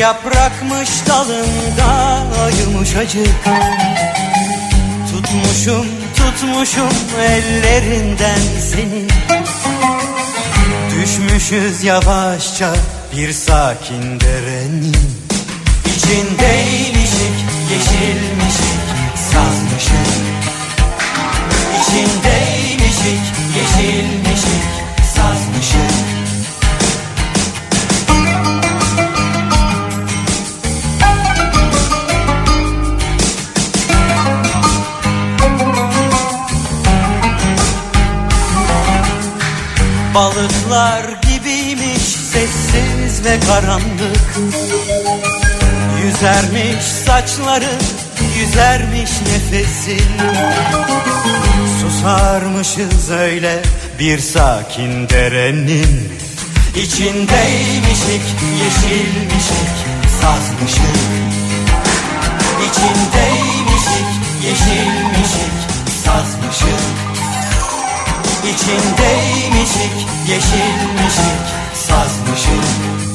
yaprakmış dalında yumuşacık Tutmuşum tutmuşum ellerinden seni. Düşmüşüz yavaşça bir sakin derenin İçindeymişik yeşilmişik sazmışık. İçindeymişik yeşilmişik sazmışık Balıklar gibiymiş sessiz ve karanlık. Yüzermiş saçların, yüzermiş nefesin Susarmışız öyle bir sakin derenin. İçindeymişik, yeşilmişik, sazmışık. İçindeymişik, yeşilmişik, sazmışık İçindeymişik, yeşilmişik, sazmışık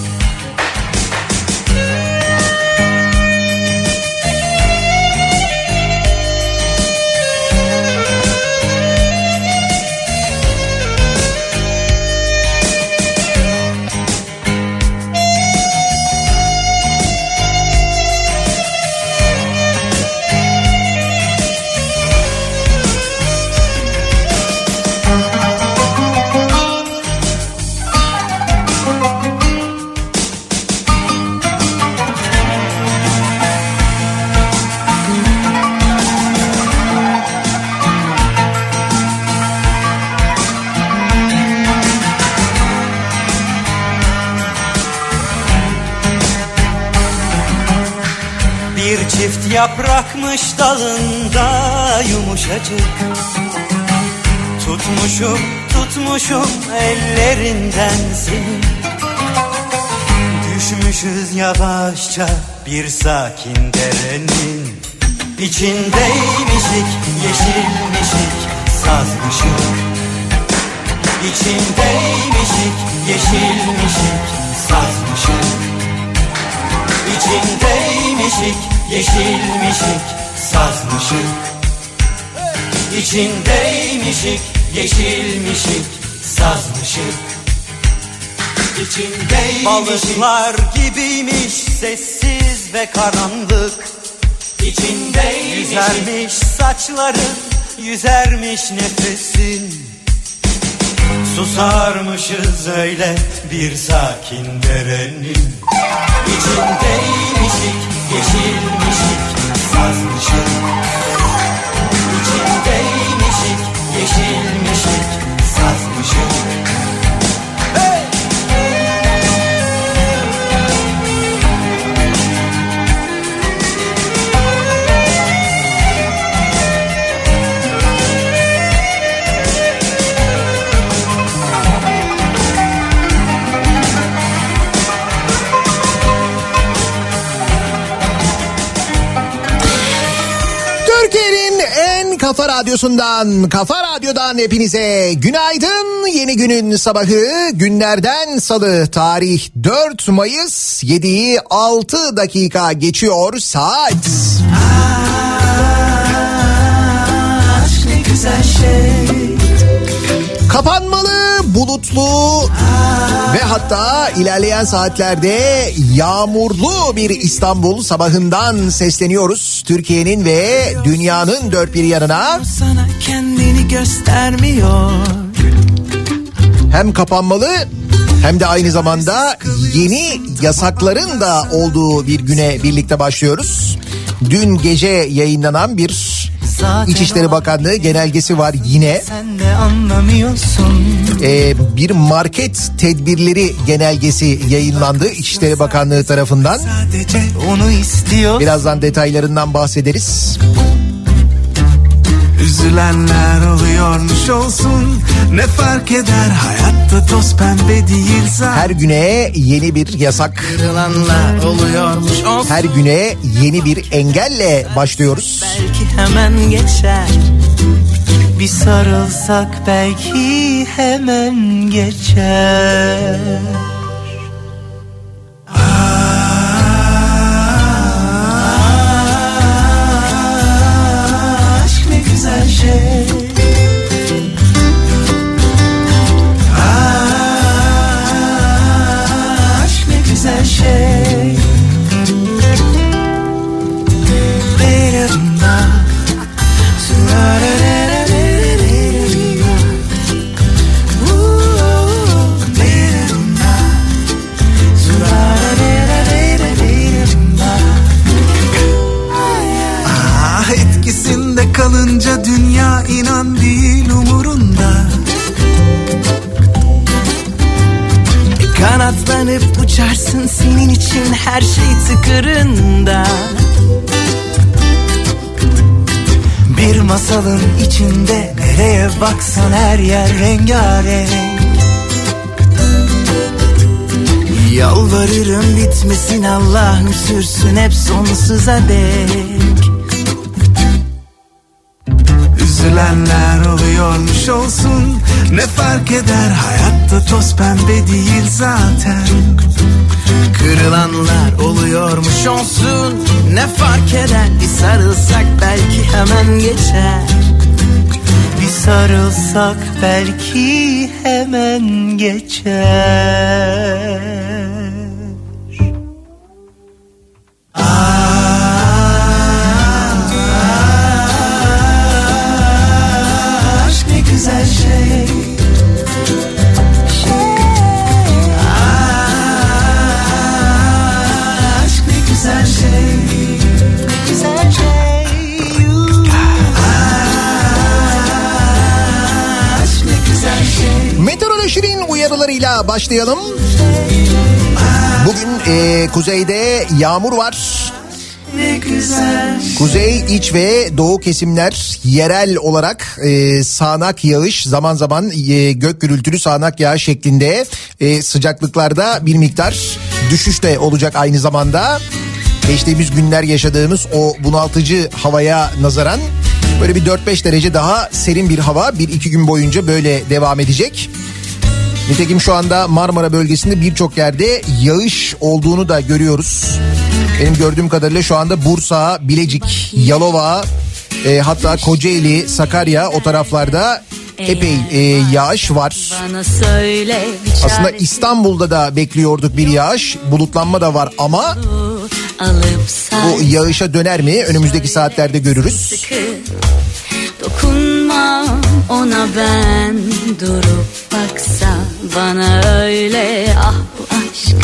yaprakmış dalında yumuşacık. Tutmuşum tutmuşum ellerinden seni. Düşmüşüz yavaşça bir sakin derenin İçindeymişik yeşilmişik sazmışık. İçindeymişik yeşilmişik sazmışık İçindeymişik, yeşilmişik, sazmışık. İçindeymişik, yeşilmişik, sazmışık. İçindeymişik. Balıklar gibiymiş sessiz ve karanlık. İçindeymişik. Yüzermiş saçların, yüzermiş nefesin Susarmışız öyle bir sakin derenin. İçindeymişik, yeşilmişik, sazmışık. İçindeymişik, yeşilmişik, sazmışık kafa radyosundan, kafa radyodan hepinize günaydın. Yeni günün sabahı günlerden salı tarih 4 Mayıs 7'yi 6 dakika geçiyor saat. Aşk ne güzel şey Kapanmalı, bulutlu ve hatta ilerleyen saatlerde yağmurlu bir İstanbul sabahından sesleniyoruz. Türkiye'nin ve dünyanın dört bir yanına. Sana kendini göstermiyor hem kapanmalı hem de aynı zamanda yeni yasakların da olduğu bir güne birlikte başlıyoruz. Dün gece yayınlanan bir İçişleri Bakanlığı genelgesi var yine. Sen de anlamıyorsun Ee, bir market tedbirleri genelgesi yayınlandı İçişleri Bakanlığı tarafından. Birazdan detaylarından bahsederiz. Üzülenler oluyormuş olsun. Ne fark eder? Hayatta toz pembe değil zaten. Her güne yeni bir yasak, oluyormuş olsun. Her güne yeni bir engelle başlıyoruz. Belki hemen geçer bir sarılsak belki hemen geçer. Aşk ne güzel şey. Aşk ne güzel şey. Later than inan değil umurunda. Kanatlanıp uçarsın senin için her şey tıkırında. Bir masalın içinde nereye baksan her yer rengarenk. Yalvarırım bitmesin Allah'ım sürsün hep sonsuza dek Üzülenler oluyormuş olsun. Ne fark eder? Hayatta toz pembe değil zaten. Kırılanlar oluyormuş olsun. Ne fark eder? Bir sarılsak belki hemen geçer. Bir sarılsak belki hemen geçer şey. Şey. Şey. Güzel şey. Meteorolojinin uyarılarıyla başlayalım. Bugün e, kuzeyde yağmur var. Güzel Kuzey, iç ve doğu kesimler yerel olarak e, sağanak yağış zaman zaman e, gök gürültülü sağanak yağış şeklinde e, sıcaklıklarda bir miktar düşüş de olacak aynı zamanda. Geçtiğimiz günler yaşadığımız o bunaltıcı havaya nazaran böyle bir 4-5 derece daha serin bir hava bir iki gün boyunca böyle devam edecek. Nitekim şu anda Marmara bölgesinde birçok yerde yağış olduğunu da görüyoruz. Benim gördüğüm kadarıyla şu anda Bursa, Bilecik, Yalova, e, hatta Kocaeli, Sakarya o taraflarda epey e, yağış var. Aslında İstanbul'da da bekliyorduk bir yağış. Bulutlanma da var ama bu yağışa döner mi önümüzdeki saatlerde görürüz. dokunma ona ben durup baksa bana öyle ah bu aşk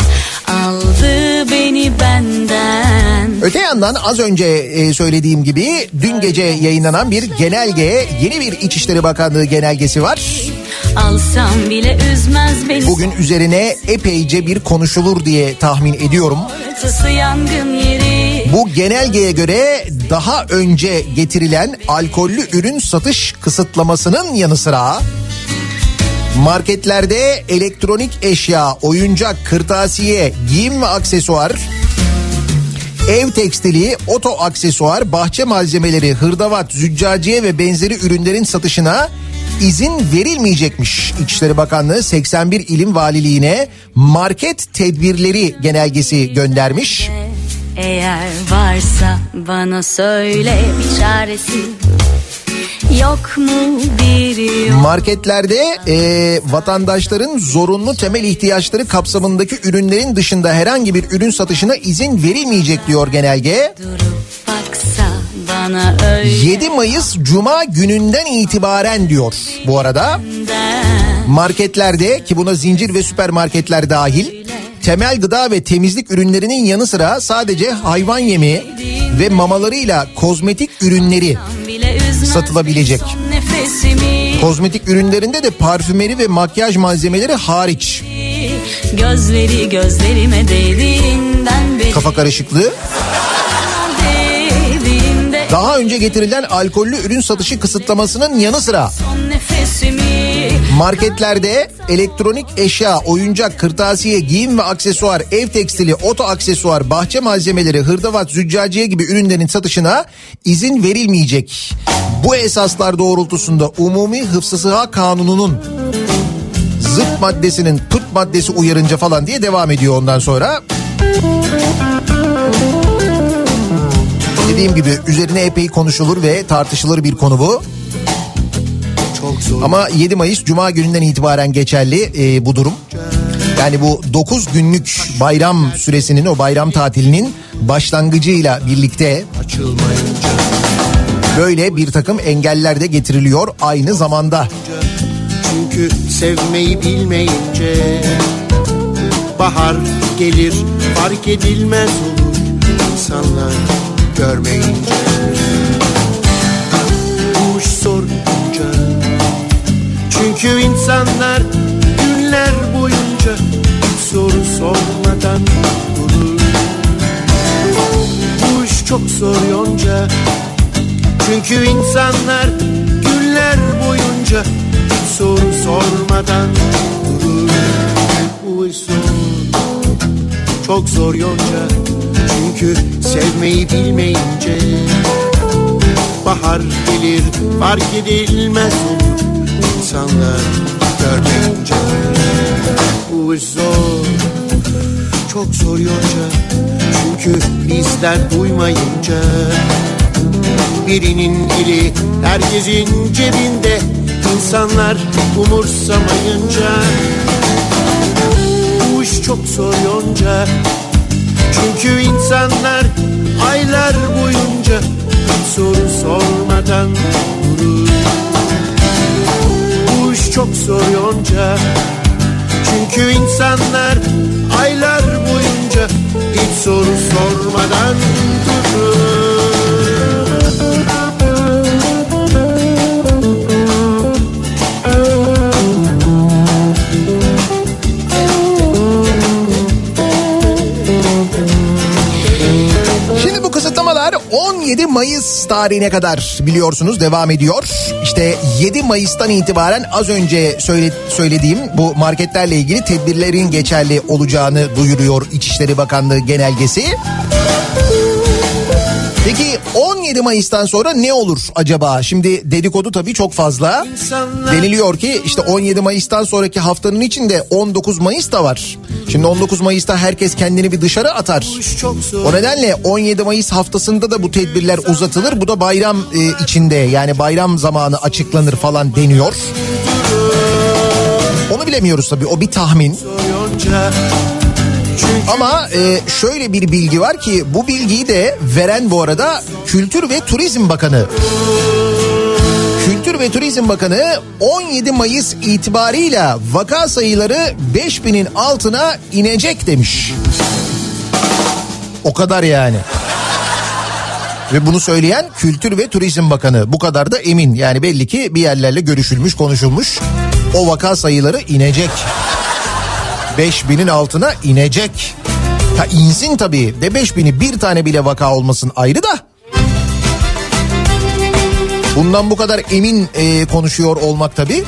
aldı beni benden Öte yandan az önce e, söylediğim gibi dün gece yayınlanan bir genelge, yeni bir İçişleri Bakanlığı genelgesi var. alsam bile üzmez beni Bugün üzerine epeyce bir konuşulur diye tahmin ediyorum. Ortası yangın Bu genelgeye göre daha önce getirilen alkollü ürün satış kısıtlamasının yanı sıra marketlerde elektronik eşya, oyuncak, kırtasiye, giyim ve aksesuar, ev tekstili, oto aksesuar, bahçe malzemeleri, hırdavat, züccaciye ve benzeri ürünlerin satışına izin verilmeyecekmiş. İçişleri Bakanlığı 81 ilim valiliğine market tedbirleri genelgesi göndermiş. Eğer varsa bana söyle bir çaresi Yok mu bir yol Marketlerde e, vatandaşların zorunlu temel ihtiyaçları kapsamındaki ürünlerin dışında herhangi bir ürün satışına izin verilmeyecek diyor genelge. durup baksa bana öyle 7 Mayıs Cuma gününden itibaren diyor bu arada. Marketlerde ki buna zincir ve süpermarketler dahil temel gıda ve temizlik ürünlerinin yanı sıra sadece hayvan yemi ve mamalarıyla kozmetik ürünleri satılabilecek. Kozmetik ürünlerinde de parfümeri ve makyaj malzemeleri hariç. Gözleri gözlerime değdiğinden beri Kafa karışıklığı. Daha önce getirilen alkollü ürün satışı kısıtlamasının yanı sıra marketlerde elektronik eşya, oyuncak, kırtasiye, giyim ve aksesuar, ev tekstili, oto aksesuar, bahçe malzemeleri, hırdavat, züccaciye gibi ürünlerin satışına izin verilmeyecek. Bu esaslar doğrultusunda Umumi Hıfzı Sıha Kanunu'nun zıt maddesinin pıt maddesi uyarınca falan diye devam ediyor ondan sonra. Dediğim gibi üzerine epey konuşulur ve tartışılır bir konu bu. Ama 7 Mayıs Cuma gününden itibaren geçerli e, bu durum. Yani bu 9 günlük bayram süresinin o bayram tatilinin başlangıcıyla birlikte böyle bir takım engeller de getiriliyor aynı zamanda. Çünkü sevmeyi bilmeyince Bahar gelir fark edilmez olur insanlar görmeyince insanlar günler boyunca soru sormadan durur. Bu iş çok zor yonca. Çünkü insanlar günler boyunca soru sormadan durur. Bu iş zor çok zor yonca. Çünkü sevmeyi bilmeyince Bahar gelir fark edilmez. olur insanlar görmeyince Bu zor. Çok zor yonca Çünkü bizler duymayınca. Birinin eli herkesin cebinde. İnsanlar umursamayınca. Bu iş çok zor yonca Çünkü insanlar aylar boyunca soru sormadan çok zor yonca. Çünkü insanlar aylar boyunca hiç soru sormadan durur 17 Mayıs tarihine kadar biliyorsunuz devam ediyor. İşte 7 Mayıs'tan itibaren az önce söyle, söylediğim bu marketlerle ilgili tedbirlerin geçerli olacağını duyuruyor İçişleri Bakanlığı genelgesi. Peki 17 Mayıs'tan sonra ne olur acaba? Şimdi dedikodu tabii çok fazla. Deniliyor ki işte 17 Mayıs'tan sonraki haftanın içinde 19 Mayıs da var. Şimdi 19 Mayıs'ta herkes kendini bir dışarı atar. O nedenle 17 Mayıs haftasında da bu tedbirler uzatılır. Bu da bayram e, içinde yani bayram zamanı açıklanır falan deniyor. Onu bilemiyoruz tabii o bir tahmin. Ama e, şöyle bir bilgi var ki bu bilgiyi de veren bu arada Kültür ve Turizm Bakanı. Kültür ve Turizm Bakanı 17 Mayıs itibarıyla vaka sayıları 5000'in altına inecek demiş. O kadar yani. Ve bunu söyleyen Kültür ve Turizm Bakanı bu kadar da emin. Yani belli ki bir yerlerle görüşülmüş konuşulmuş. O vaka sayıları inecek. 5000'in altına inecek. Ha insin tabii de 5000'i bir tane bile vaka olmasın ayrı da. Bundan bu kadar emin e, konuşuyor olmak tabii.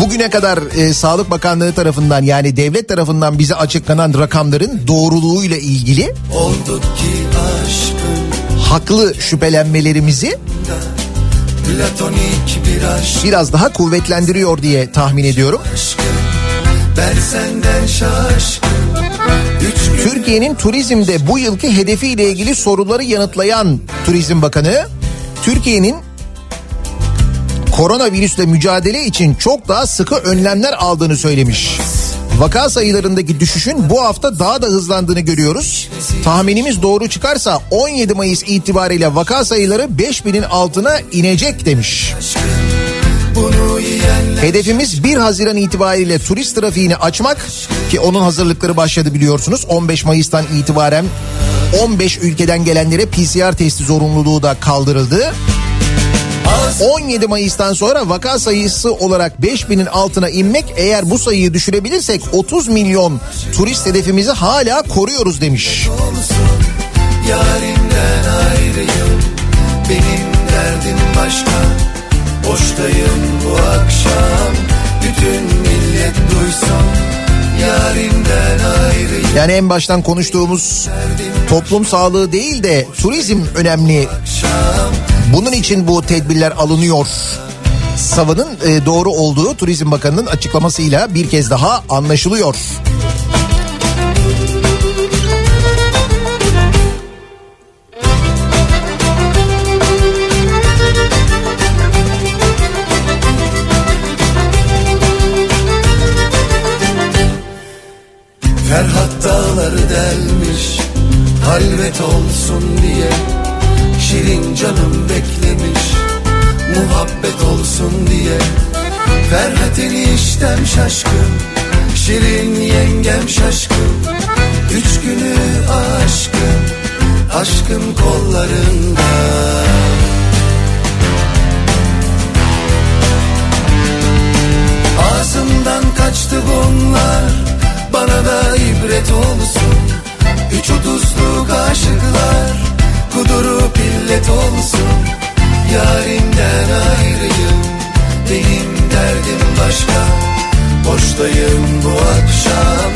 Bugüne kadar e, Sağlık Bakanlığı tarafından yani devlet tarafından bize açıklanan rakamların doğruluğuyla ilgili haklı şüphelenmelerimizi biraz daha kuvvetlendiriyor diye tahmin ediyorum. aşkın Ben senden şaşkın Türkiye'nin turizmde bu yılki hedefiyle ilgili soruları yanıtlayan Turizm Bakanı, Türkiye'nin koronavirüsle mücadele için çok daha sıkı önlemler aldığını söylemiş. Vaka sayılarındaki düşüşün bu hafta daha da hızlandığını görüyoruz. Tahminimiz doğru çıkarsa 17 Mayıs itibariyle vaka sayıları 5000'in altına inecek demiş. yiyenler Hedefimiz 1 Haziran itibariyle turist trafiğini açmak ki onun hazırlıkları başladı biliyorsunuz. 15 Mayıs'tan itibaren 15 ülkeden gelenlere PCR testi zorunluluğu da kaldırıldı. 17 Mayıs'tan sonra vaka sayısı olarak 5000'in altına inmek eğer bu sayıyı düşürebilirsek 30 milyon turist hedefimizi hala koruyoruz demiş. olsun Yarimden ayrıyım Benim derdim başka Boştayım bu akşam Bütün millet duysun Yani en baştan konuştuğumuz toplum sağlığı değil de turizm önemli. Bunun için bu tedbirler alınıyor. Savının e, doğru olduğu Turizm Bakanı'nın açıklamasıyla bir kez daha anlaşılıyor. Ferhat dağları delmiş Halvet olsun diye Şirin canım beklemiş Muhabbet olsun diye Ferhat eniştem şaşkın Şirin yengem şaşkın Üç günü aşkım Aşkım kollarında. Ağzımdan kaçtı bunlar Uçu tuzlu kaşıklar Kudurup illet olsun. Yarimden ayrıyım Benim derdim başka. Boştayım bu akşam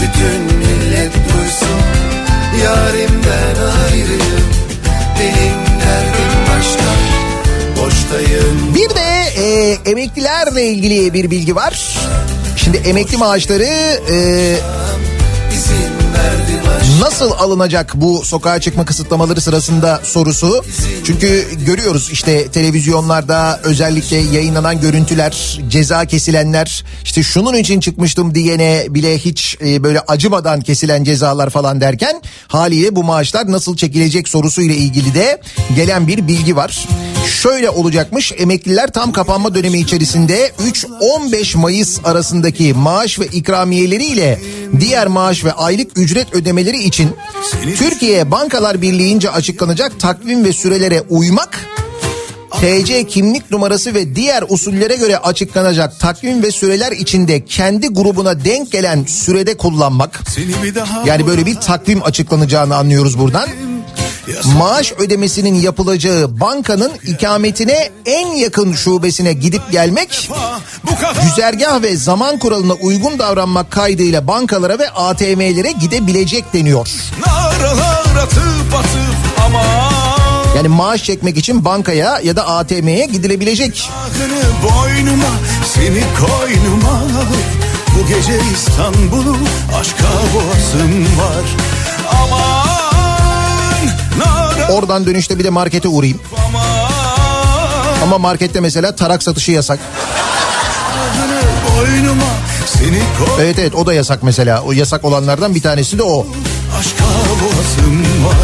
Bütün millet duysun. Yarimden ayrıyım Benim derdim başka. Boştayım. Bir de e, emeklilerle ilgili bir bilgi var. Şimdi emekli maaşları e, nasıl alınacak bu sokağa çıkma kısıtlamaları sırasında sorusu. Çünkü görüyoruz işte televizyonlarda özellikle yayınlanan görüntüler, ceza kesilenler, işte şunun için çıkmıştım diyene bile hiç e, böyle acımadan kesilen cezalar falan derken haliyle bu maaşlar nasıl çekilecek sorusuyla ilgili de gelen bir bilgi var. Şöyle olacakmış. Emekliler tam kapanma dönemi içerisinde 3-15 Mayıs arasındaki maaş ve ikramiyeleriyle diğer maaş ve aylık ücret ödemeleri için Türkiye Bankalar Birliği'nce açıklanacak takvim ve sürelere uymak TC kimlik numarası ve diğer usullere göre açıklanacak takvim ve süreler içinde kendi grubuna denk gelen sürede kullanmak. Yani böyle bir takvim açıklanacağını anlıyoruz buradan. Maaş ödemesinin yapılacağı bankanın ikametine en yakın şubesine gidip gelmek, güzergah ve zaman kuralına uygun davranmak kaydıyla bankalara ve ATM'lere gidebilecek deniyor. naralar atıp atıp aman Yani maaş çekmek için bankaya ya da ATM'ye gidilebilecek. Boynuma seni koynuma Bu gece İstanbul'u aşka boğasım var Aman Oradan dönüşte bir de markete uğrayayım. Ama markette mesela tarak satışı yasak. Evet evet o da yasak mesela. O yasak olanlardan bir tanesi de o. aşka boğasım var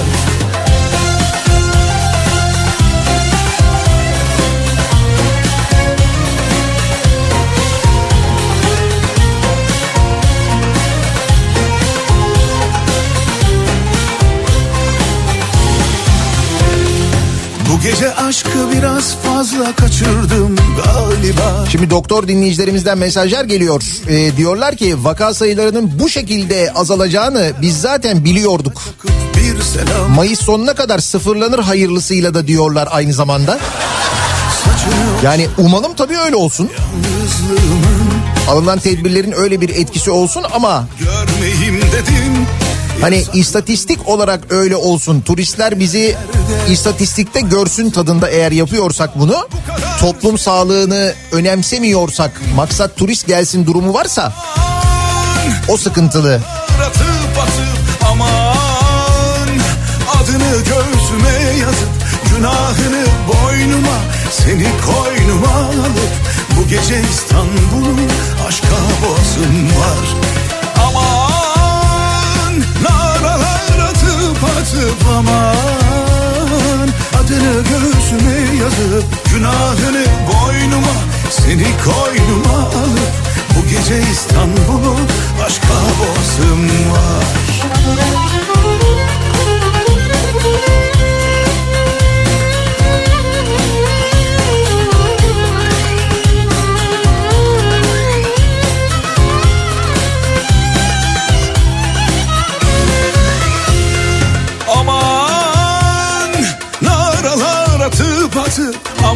Bu gece aşkı biraz fazla kaçırdım galiba Şimdi doktor dinleyicilerimizden mesajlar geliyor. Ee, diyorlar ki vaka sayılarının bu şekilde azalacağını biz zaten biliyorduk. Mayıs sonuna kadar sıfırlanır hayırlısıyla da diyorlar aynı zamanda. Yani umalım tabii öyle olsun. Alınan tedbirlerin öyle bir etkisi olsun ama Görmeyeyim dedim hani istatistik olarak öyle olsun. Turistler bizi istatistikte görsün tadında eğer yapıyorsak bunu. Toplum sağlığını önemsemiyorsak maksat turist gelsin durumu varsa o sıkıntılı. Atıp atıp aman Adını göğsüme yazıp Günahını boynuma Seni koynuma alıp Bu gece İstanbul'u Aşka boğazım var atıp aman Adını göğsüme yazıp Günahını boynuma Seni koynuma alıp Bu gece İstanbul'u Aşka boğazım var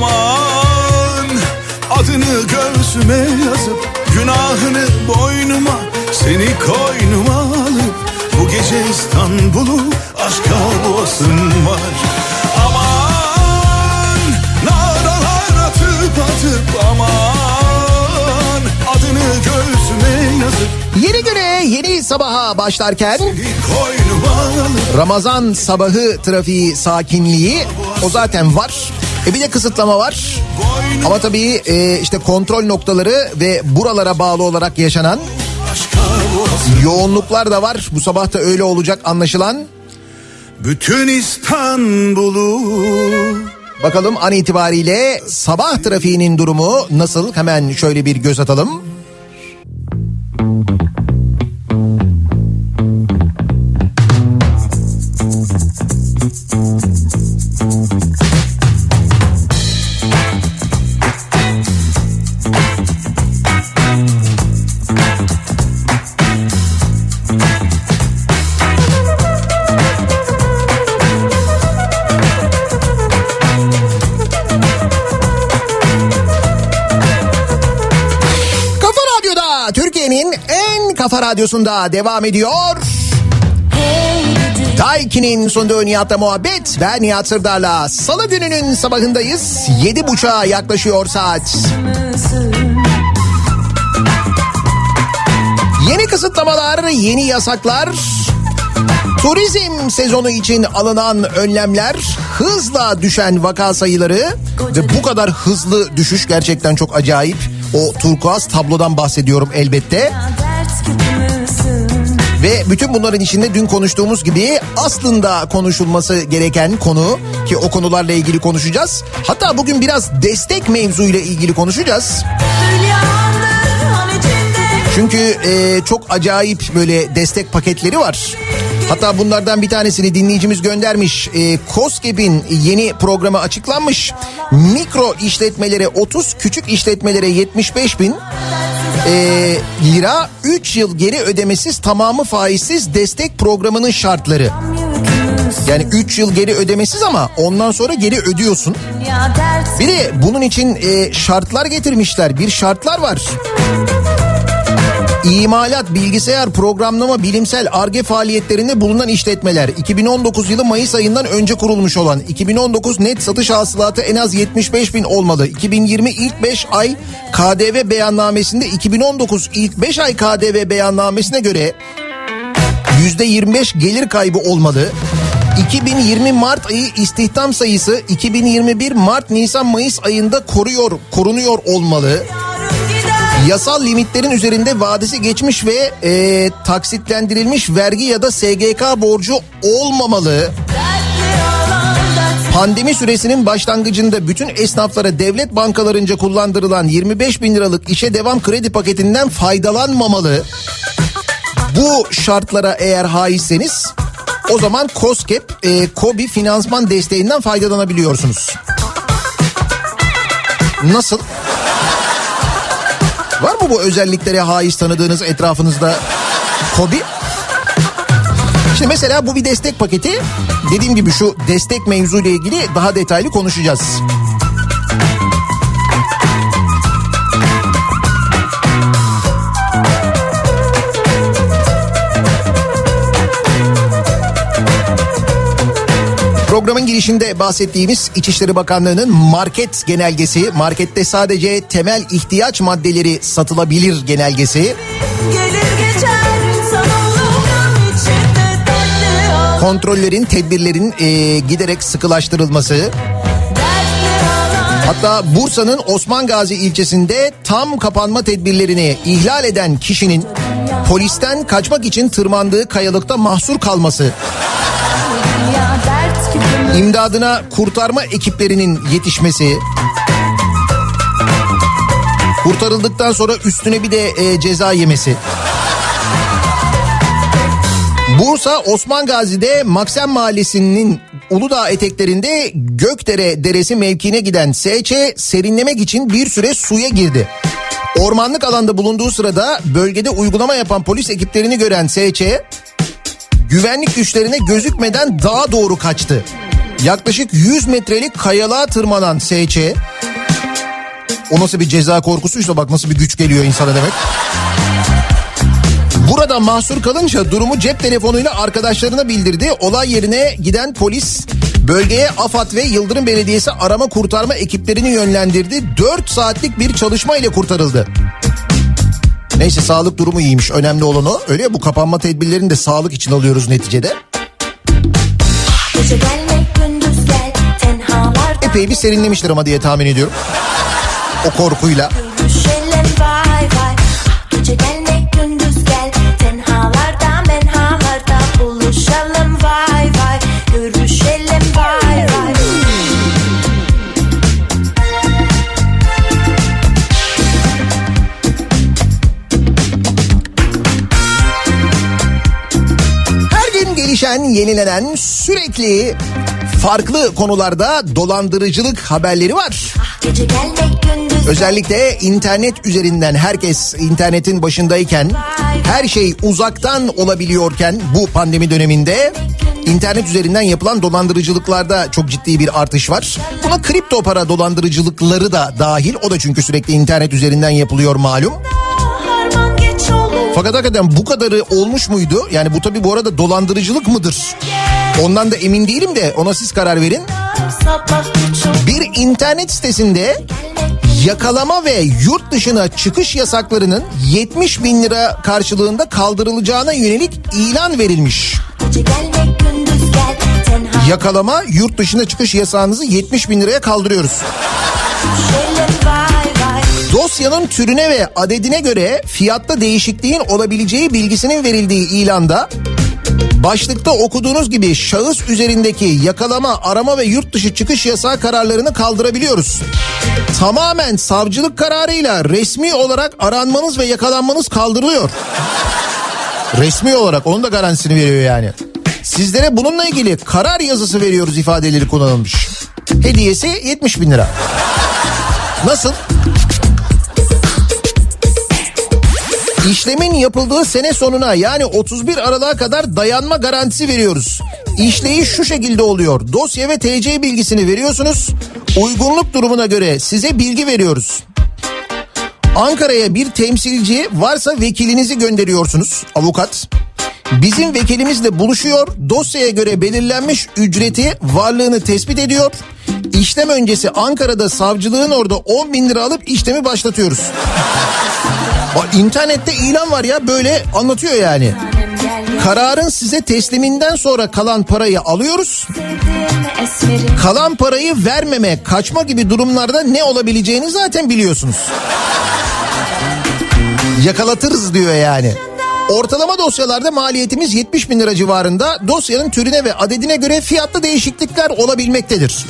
Aman Adını göğsüme yazıp Günahını boynuma Seni koynuma alıp Bu gece İstanbul'u Aşka boğasın var Aman Naralar atıp atıp Aman Adını göğsüme yazıp Yeni güne yeni sabaha başlarken Ramazan sabahı trafiği sakinliği o zaten var. E bir de kısıtlama var. Ama tabii e, işte kontrol noktaları ve buralara bağlı olarak yaşanan yoğunluklar da var. Bu sabah da öyle olacak anlaşılan. Bütün İstanbul'u Bakalım an itibariyle sabah trafiğinin durumu nasıl? Hemen şöyle bir göz atalım. Radyosu'nda devam ediyor. Daiki'nin sunduğu Nihat'la muhabbet. Ben Nihat Sırdar'la salı gününün sabahındayız. Yedi buçuğa yaklaşıyor saat. Yeni kısıtlamalar, yeni yasaklar, turizm sezonu için alınan önlemler, hızla düşen vaka sayıları ve bu kadar hızlı düşüş gerçekten çok acayip. O turkuaz tablodan bahsediyorum elbette. Ve bütün bunların içinde dün konuştuğumuz gibi aslında konuşulması gereken konu ki o konularla ilgili konuşacağız. Hatta bugün biraz destek mevzuyla ilgili konuşacağız. Çünkü e, çok acayip böyle destek paketleri var. Hatta bunlardan bir tanesini dinleyicimiz göndermiş. E, COSGAP'in yeni programı açıklanmış. Mikro işletmelere 30, küçük işletmelere 75 bin e, lira 3 yıl geri ödemesiz tamamı faizsiz destek programının şartları. Yani 3 yıl geri ödemesiz ama ondan sonra geri ödüyorsun. Bir de bunun için e, şartlar getirmişler. Bir şartlar var. İmalat, bilgisayar, programlama, bilimsel ARGE faaliyetlerinde bulunan işletmeler 2019 yılı Mayıs ayından önce kurulmuş olan 2019 net satış hasılatı en az 75 bin olmalı. 2020 ilk 5 ay KDV beyannamesinde 2019 ilk 5 ay KDV beyannamesine göre %25 gelir kaybı olmalı. 2020 Mart ayı istihdam sayısı 2021 Mart Nisan Mayıs ayında koruyor korunuyor olmalı. Yasal limitlerin üzerinde vadesi geçmiş ve e, taksitlendirilmiş vergi ya da SGK borcu olmamalı. Pandemi süresinin başlangıcında bütün esnaflara devlet bankalarınca kullandırılan 25 bin liralık işe devam kredi paketinden faydalanmamalı. Bu şartlara eğer haizseniz o zaman COSGAP, e, KOBİ finansman desteğinden faydalanabiliyorsunuz. Nasıl? Var mı bu özelliklere haiz tanıdığınız etrafınızda kobi? Şimdi mesela bu bir destek paketi. Dediğim gibi şu destek mevzuyla ilgili daha detaylı konuşacağız. Programın girişinde bahsettiğimiz İçişleri Bakanlığı'nın market genelgesi, markette sadece temel ihtiyaç maddeleri satılabilir genelgesi. Kontrollerin, tedbirlerin e, giderek sıkılaştırılması. Hatta Bursa'nın Osman Gazi ilçesinde tam kapanma tedbirlerini ihlal eden kişinin polisten kaçmak için tırmandığı kayalıkta mahsur kalması. İmdadına kurtarma ekiplerinin yetişmesi. Kurtarıldıktan sonra üstüne bir de e, ceza yemesi. Bursa Osman Gazi'de Maksem Mahallesi'nin Uludağ eteklerinde Gökdere Deresi mevkiine giden SÇ serinlemek için bir süre suya girdi. Ormanlık alanda bulunduğu sırada bölgede uygulama yapan polis ekiplerini gören SÇ güvenlik güçlerine gözükmeden dağa doğru kaçtı. Yaklaşık 100 metrelik kayalığa tırmanan SÇ o nasıl bir ceza korkusuysa bak nasıl bir güç geliyor insana demek. Burada mahsur kalınca durumu cep telefonuyla arkadaşlarına bildirdi. Olay yerine giden polis bölgeye AFAD ve Yıldırım Belediyesi arama kurtarma ekiplerini yönlendirdi. 4 saatlik bir çalışma ile kurtarıldı. Neyse sağlık durumu iyiymiş. Önemli olan o. Öyle ya bu kapanma tedbirlerini de sağlık için alıyoruz neticede. Epey bir serinlemiştir ama diye tahmin ediyorum. O korkuyla. Gece Gelişen, yenilenen, sürekli farklı konularda dolandırıcılık haberleri var. Özellikle internet üzerinden herkes internetin başındayken her şey uzaktan olabiliyorken bu pandemi döneminde internet üzerinden yapılan dolandırıcılıklarda çok ciddi bir artış var. Buna kripto para dolandırıcılıkları da dahil. O da çünkü sürekli internet üzerinden yapılıyor malum. Fakat hakikaten bu kadarı olmuş muydu? Yani bu tabii bu arada dolandırıcılık mıdır? Ondan da emin değilim de ona siz karar verin. Bir internet sitesinde yakalama ve yurt dışına çıkış yasaklarının 70 bin lira karşılığında kaldırılacağına yönelik ilan verilmiş. Yakalama yurt dışına çıkış yasağınızı 70 bin liraya kaldırıyoruz. Dosyanın türüne ve adedine göre fiyatta değişikliğin olabileceği bilgisinin verildiği ilanda başlıkta okuduğunuz gibi şahıs üzerindeki yakalama, arama ve yurt dışı çıkış yasağı kararlarını kaldırabiliyoruz. Tamamen savcılık kararıyla resmi olarak aranmanız ve yakalanmanız kaldırılıyor. Resmi olarak onun da garantisini veriyor yani. Sizlere bununla ilgili karar yazısı veriyoruz ifadeleri kullanılmış. Hediyesi 70 bin lira. Nasıl? İşlemin yapıldığı sene sonuna yani 31 Aralık'a kadar dayanma garantisi veriyoruz. İşleyiş şu şekilde oluyor. Dosya ve TC bilgisini veriyorsunuz. Uygunluk durumuna göre size bilgi veriyoruz. Ankara'ya bir temsilci varsa vekilinizi gönderiyorsunuz avukat. Bizim vekilimizle buluşuyor. Dosyaya göre belirlenmiş ücreti varlığını tespit ediyor. İşlem öncesi Ankara'da savcılığın orada 10 bin lira alıp işlemi başlatıyoruz. Bak internette ilan var ya böyle anlatıyor yani. Kararın size tesliminden sonra kalan parayı alıyoruz. Kalan parayı vermeme, kaçma gibi durumlarda ne olabileceğini zaten biliyorsunuz. Yakalatırız diyor yani. Ortalama dosyalarda maliyetimiz 70 bin lira civarında. Dosyanın türüne ve adedine göre fiyatta değişiklikler olabilmektedir.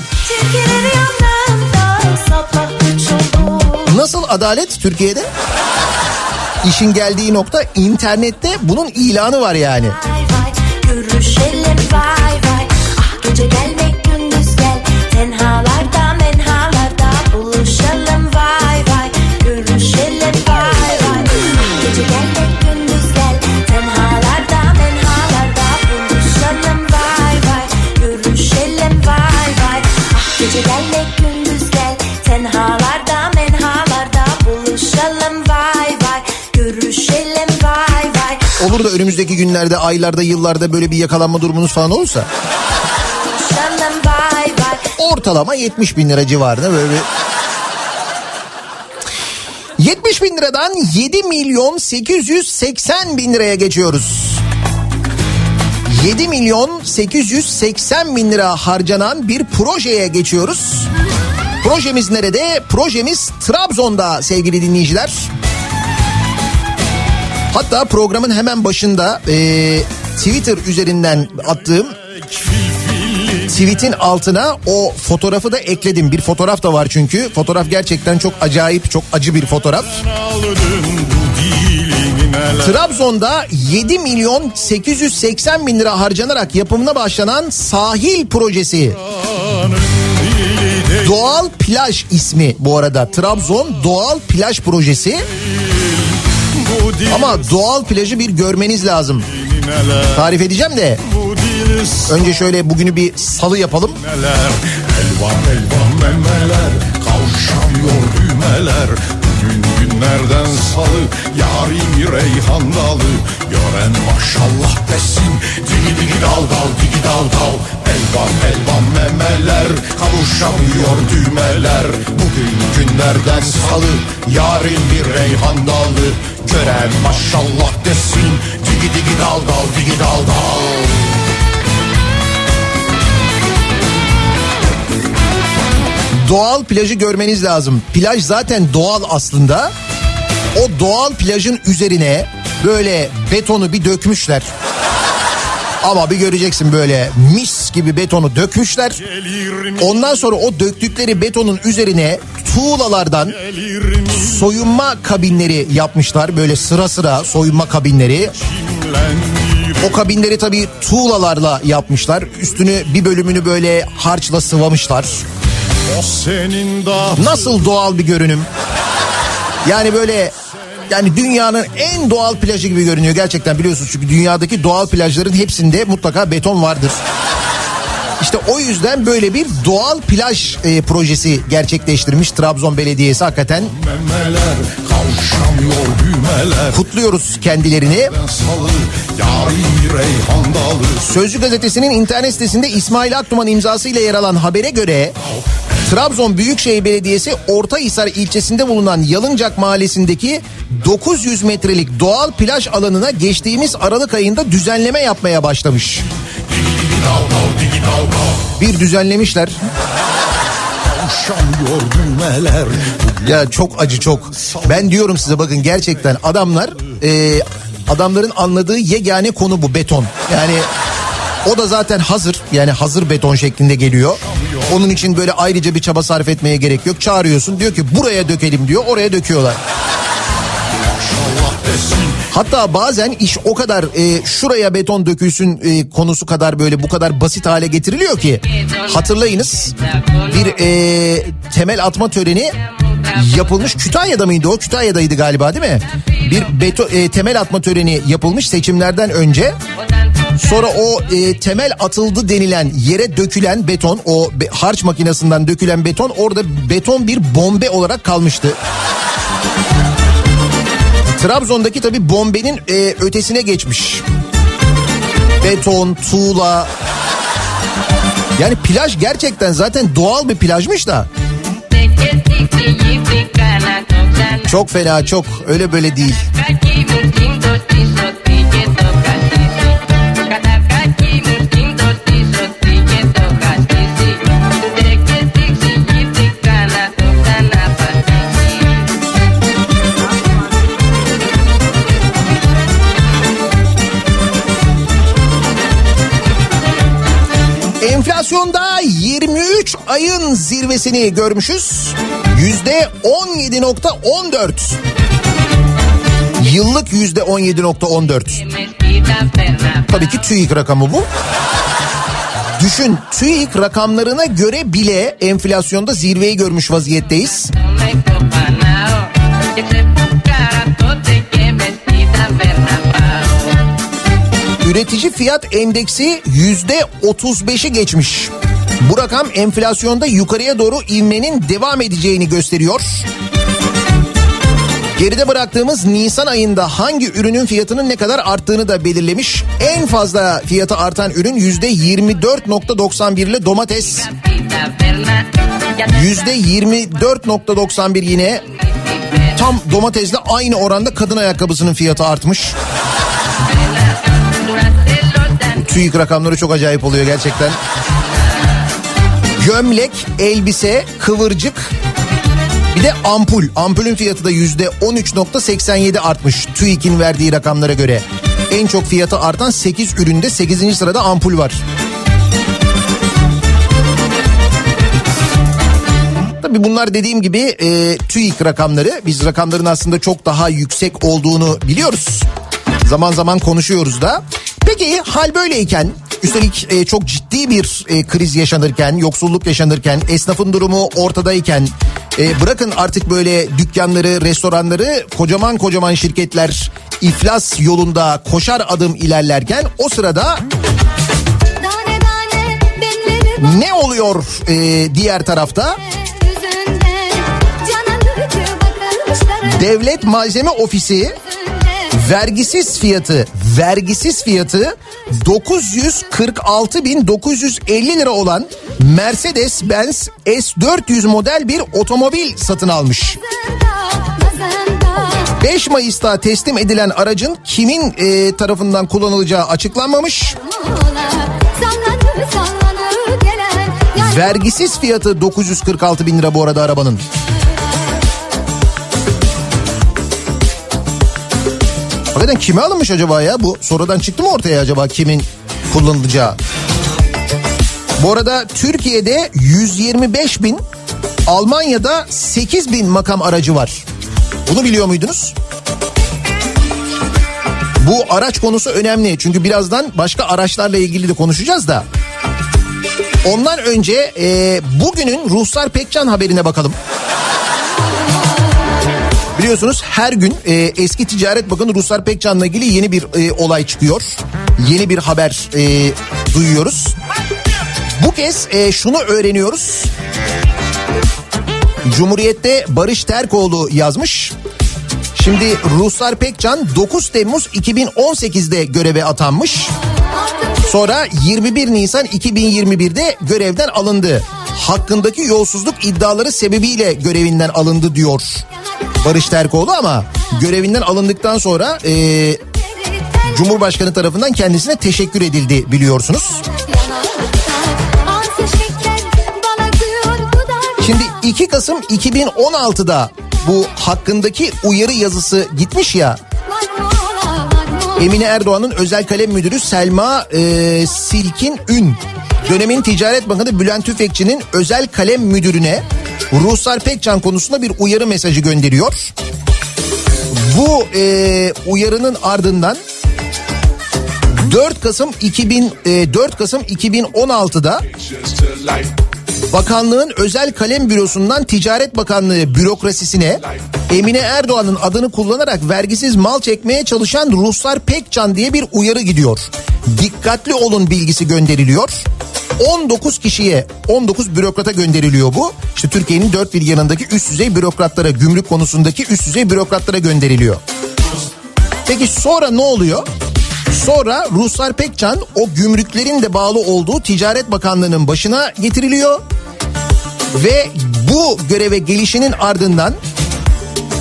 Nasıl adalet Türkiye'de? İşin geldiği nokta internette bunun ilanı var yani. Vay vay görüşelim vay vay Ah gece gelmek vay Olur da önümüzdeki günlerde, aylarda, yıllarda böyle bir yakalanma durumunuz falan olursa ortalama 70 bin lira civarında böyle bir... 70 bin liradan 7 milyon 880 bin liraya geçiyoruz. 7 milyon 880 bin lira harcanan bir projeye geçiyoruz. Projemiz nerede? Projemiz Trabzon'da sevgili dinleyiciler. Hatta programın hemen başında e, Twitter üzerinden attığım tweetin altına o fotoğrafı da ekledim. Bir fotoğraf da var çünkü. Fotoğraf gerçekten çok acayip, çok acı bir fotoğraf. Trabzon'da 7 milyon 880 bin lira harcanarak yapımına başlanan sahil projesi. Doğal plaj ismi bu arada. Trabzon Doğal Plaj Projesi. Ama doğal plajı bir görmeniz lazım. Tarif edeceğim de. Önce şöyle bugünü bir salı yapalım. Elvan elvan memeler. Kavuşamıyor düğmeler günlerden salı yarim reyhan dalı. Gören maşallah desin digi digi dal dal digi dal dal. Elvan elvan memeler kavuşamıyor düğmeler. Bugün günlerden salı yarim bir reyhan dalı. Gören maşallah desin digi digi dal dal digi dal dal Doğal plajı görmeniz lazım. Plaj zaten doğal aslında. O doğal plajın üzerine böyle betonu bir dökmüşler. Ama bir göreceksin böyle mis gibi betonu dökmüşler. Ondan sonra o döktükleri betonun üzerine tuğlalardan soyunma kabinleri yapmışlar. Böyle sıra sıra soyunma kabinleri. O kabinleri tabii tuğlalarla yapmışlar. Üstünü bir bölümünü böyle harçla sıvamışlar. O senin daha Nasıl doğal bir görünüm. Yani böyle yani dünyanın en doğal plajı gibi görünüyor gerçekten biliyorsunuz. Çünkü dünyadaki doğal plajların hepsinde mutlaka beton vardır. İşte o yüzden böyle bir doğal plaj e, projesi gerçekleştirmiş Trabzon Belediyesi hakikaten. memeler Kutluyoruz kendilerini. Sözcü gazetesinin internet sitesinde İsmail Aktuman imzasıyla yer alan habere göre Trabzon Büyükşehir Belediyesi Ortahisar ilçesinde bulunan Yalıncak mahallesindeki 900 metrelik doğal plaj alanına geçtiğimiz Aralık ayında düzenleme yapmaya başlamış. Bir düzenlemişler. Ya çok acı çok. Ben diyorum size bakın gerçekten adamlar e, adamların anladığı yegane konu bu beton. Yani o da zaten hazır yani hazır beton şeklinde geliyor. Onun için böyle ayrıca bir çaba sarf etmeye gerek yok. Çağırıyorsun diyor ki buraya dökelim diyor oraya döküyorlar. Hatta bazen iş o kadar e, şuraya beton dökülsün e, konusu kadar böyle bu kadar basit hale getiriliyor ki hatırlayınız bir e, temel atma töreni yapılmış Kütahya'da mıydı o Kütahya'daydı galiba değil mi? Bir beto, e, temel atma töreni yapılmış seçimlerden önce Sonra o e, temel atıldı denilen yere dökülen beton o be, harç makinesinden dökülen beton orada beton bir bombe olarak kalmıştı. Trabzon'daki tabi bombenin e, ötesine geçmiş. Beton, tuğla. Yani plaj gerçekten zaten doğal bir plajmış da. Çok fena çok öyle böyle değil. Enflasyonda 23 ayın zirvesini görmüşüz. Yüzde 17.14. Yıllık yüzde 17.14. Tabii ki TÜİK rakamı bu. Düşün TÜİK rakamlarına göre bile enflasyonda zirveyi görmüş vaziyetteyiz. Üretici fiyat endeksi yüzde 35'i geçmiş. Bu rakam enflasyonda yukarıya doğru ivmenin devam edeceğini gösteriyor. Geride bıraktığımız Nisan ayında hangi ürünün fiyatının ne kadar arttığını da belirlemiş. En fazla fiyatı artan ürün yüzde 24.91 ile domates. Yüzde 24.91 yine tam domatesle aynı oranda kadın ayakkabısının fiyatı artmış. TÜİK rakamları çok acayip oluyor gerçekten. Gömlek, elbise, kıvırcık bir de ampul. Ampulün fiyatı da yüzde 13.87 artmış TÜİK'in verdiği rakamlara göre. En çok fiyatı artan 8 üründe 8. sırada ampul var. Tabii bunlar dediğim gibi e, TÜİK rakamları. Biz rakamların aslında çok daha yüksek olduğunu biliyoruz. Zaman zaman konuşuyoruz da. Peki hal böyleyken üstelik e, çok ciddi bir e, kriz yaşanırken, yoksulluk yaşanırken, esnafın durumu ortadayken e, bırakın artık böyle dükkanları, restoranları kocaman kocaman şirketler iflas yolunda koşar adım ilerlerken o sırada ne oluyor e, diğer tarafta? Devlet Malzeme Ofisi vergisiz fiyatı vergisiz fiyatı 946.950 lira olan Mercedes-Benz S400 model bir otomobil satın almış. Nazında 5 Mayıs'ta teslim edilen aracın kimin e, tarafından kullanılacağı açıklanmamış. Vergisiz fiyatı 946 bin lira bu arada arabanın. Hakikaten kime alınmış acaba ya? Bu sonradan çıktı mı ortaya acaba kimin kullanılacağı? Bu arada Türkiye'de 125 bin, Almanya'da 8 bin makam aracı var. Bunu biliyor muydunuz? Bu araç konusu önemli çünkü birazdan başka araçlarla ilgili de konuşacağız da. Ondan önce e, bugünün Ruhsar Pekcan haberine bakalım. Biliyorsunuz her gün e, eski Ticaret Bakanı Ruhsar Pekcan'la ilgili yeni bir e, olay çıkıyor. Yeni bir haber e, duyuyoruz. Bu kez e, şunu öğreniyoruz. Cumhuriyet'te Barış Terkoğlu yazmış. Şimdi Ruhsar Pekcan 9 Temmuz 2018'de göreve atanmış. Sonra 21 Nisan 2021'de görevden alındı. Hakkındaki yolsuzluk iddiaları sebebiyle görevinden alındı diyor Barış Terkoğlu ama görevinden alındıktan sonra e, Cumhurbaşkanı tarafından kendisine teşekkür edildi biliyorsunuz. Şimdi 2 Kasım 2016'da bu hakkındaki uyarı yazısı gitmiş ya Emine Erdoğan'ın özel kalem müdürü Selma e, Silkin Ün dönemin Ticaret Bakanı Bülent Tüfekçi'nin özel kalem müdürüne Ruhsar Pekcan konusunda bir uyarı mesajı gönderiyor. Bu e, uyarının ardından 4 Kasım 2000 e, 4 Kasım 2016'da Bakanlığın özel kalem bürosundan Ticaret Bakanlığı bürokrasisine Emine Erdoğan'ın adını kullanarak vergisiz mal çekmeye çalışan Ruslar Pekcan diye bir uyarı gidiyor. Dikkatli olun bilgisi gönderiliyor. 19 kişiye 19 bürokrata gönderiliyor bu. İşte Türkiye'nin dört bir yanındaki üst düzey bürokratlara gümrük konusundaki üst düzey bürokratlara gönderiliyor. Peki sonra ne oluyor? Sonra Ruslar Pekcan o gümrüklerin de bağlı olduğu Ticaret Bakanlığı'nın başına getiriliyor. Ve bu göreve gelişinin ardından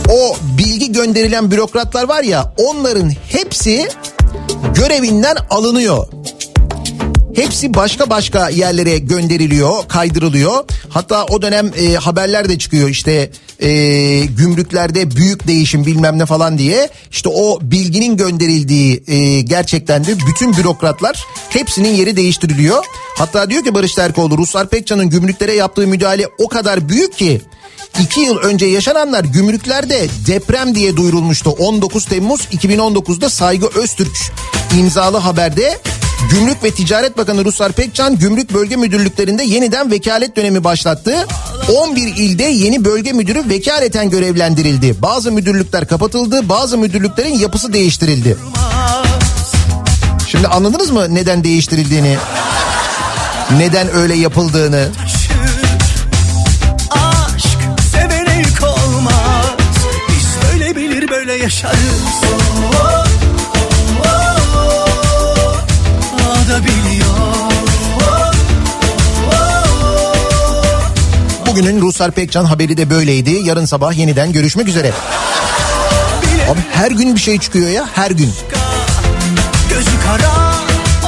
o bilgi gönderilen bürokratlar var ya onların hepsi görevinden alınıyor. Hepsi başka başka yerlere gönderiliyor, kaydırılıyor. Hatta o dönem e, haberler de çıkıyor işte e, gümrüklerde büyük değişim bilmem ne falan diye. İşte o bilginin gönderildiği e, gerçekten de bütün bürokratlar hepsinin yeri değiştiriliyor. Hatta diyor ki Barış Terkoğlu Ruslar Pekcan'ın gümrüklere yaptığı müdahale o kadar büyük ki İki yıl önce yaşananlar gümrüklerde deprem diye duyurulmuştu. 19 Temmuz 2019'da Saygı Öztürk imzalı haberde Gümrük ve Ticaret Bakanı Ruslar Pekcan gümrük bölge müdürlüklerinde yeniden vekalet dönemi başlattı. 11 ilde yeni bölge müdürü vekaleten görevlendirildi. Bazı müdürlükler kapatıldı, bazı müdürlüklerin yapısı değiştirildi. Şimdi anladınız mı neden değiştirildiğini? Neden öyle yapıldığını? Aşk yaşarız Oh, oh, oh, O da biliyor Bugünün Ruslar Pekcan haberi de böyleydi. Yarın sabah yeniden görüşmek üzere. Abi her gün bir şey çıkıyor ya her gün.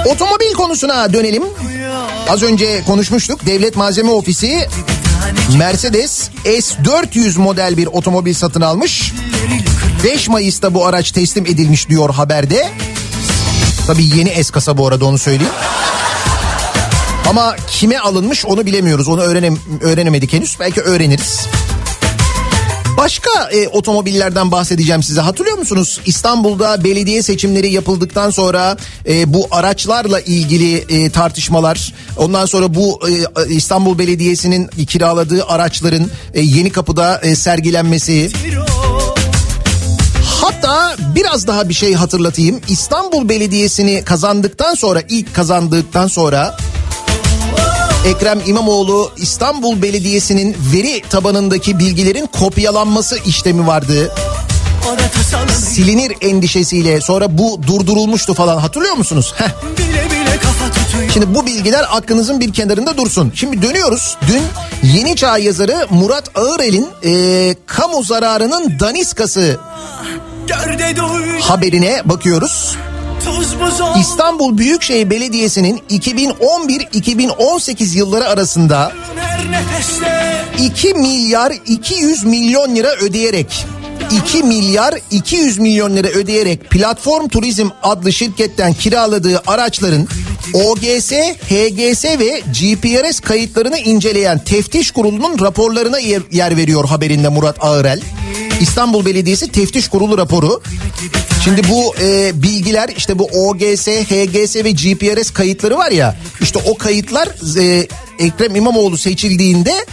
Otomobil konusuna dönelim. Az önce konuşmuştuk. Devlet Malzeme Ofisi Mercedes S400 model bir otomobil satın almış. 5 Mayıs'ta bu araç teslim edilmiş diyor haberde. Tabii yeni S kasa bu arada onu söyleyeyim. Ama kime alınmış onu bilemiyoruz. Onu öğrenem öğrenemedik henüz. Belki öğreniriz. Başka e, otomobillerden bahsedeceğim size. Hatırlıyor musunuz? İstanbul'da belediye seçimleri yapıldıktan sonra e, bu araçlarla ilgili e, tartışmalar, ondan sonra bu e, İstanbul Belediyesi'nin kiraladığı araçların e, yeni kapıda e, sergilenmesi. Hatta biraz daha bir şey hatırlatayım. İstanbul Belediyesi'ni kazandıktan sonra ilk kazandıktan sonra Ekrem İmamoğlu İstanbul Belediyesi'nin veri tabanındaki bilgilerin kopyalanması işlemi vardı. Silinir endişesiyle sonra bu durdurulmuştu falan hatırlıyor musunuz? Heh. Şimdi bu bilgiler aklınızın bir kenarında dursun. Şimdi dönüyoruz. Dün Yeni Çağ yazarı Murat Ağırel'in e, kamu zararının daniskası haberine bakıyoruz. İstanbul Büyükşehir Belediyesi'nin 2011-2018 yılları arasında Her nefeste 2 milyar 200 milyon lira ödeyerek 2 milyar 200 milyon lira ödeyerek Platform Turizm adlı şirketten kiraladığı araçların OGS, HGS ve GPRS kayıtlarını inceleyen teftiş kurulunun raporlarına yer, yer veriyor haberinde Murat Ağırel. İstanbul Belediyesi Teftiş Kurulu raporu. Şimdi bu e, bilgiler işte bu OGS, HGS ve GPRS kayıtları var ya işte o kayıtlar e, Ekrem İmamoğlu seçildiğinde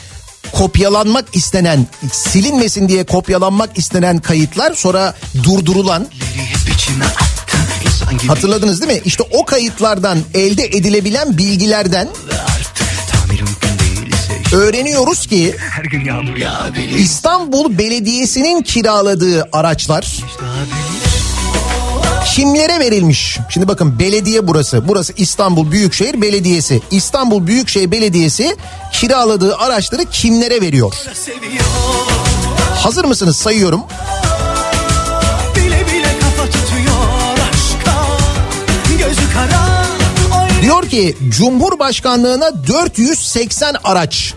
kopyalanmak istenen silinmesin diye kopyalanmak istenen kayıtlar sonra durdurulan hatırladınız değil mi? İşte o kayıtlardan elde edilebilen bilgilerden öğreniyoruz ki Her gün yağmur yağ. İstanbul Belediyesi'nin kiraladığı araçlar kimlere verilmiş? Şimdi bakın belediye burası. Burası İstanbul Büyükşehir Belediyesi. İstanbul Büyükşehir Belediyesi kiraladığı araçları kimlere veriyor? Hazır mısınız? Sayıyorum. Diyor ki Cumhurbaşkanlığına 480 araç.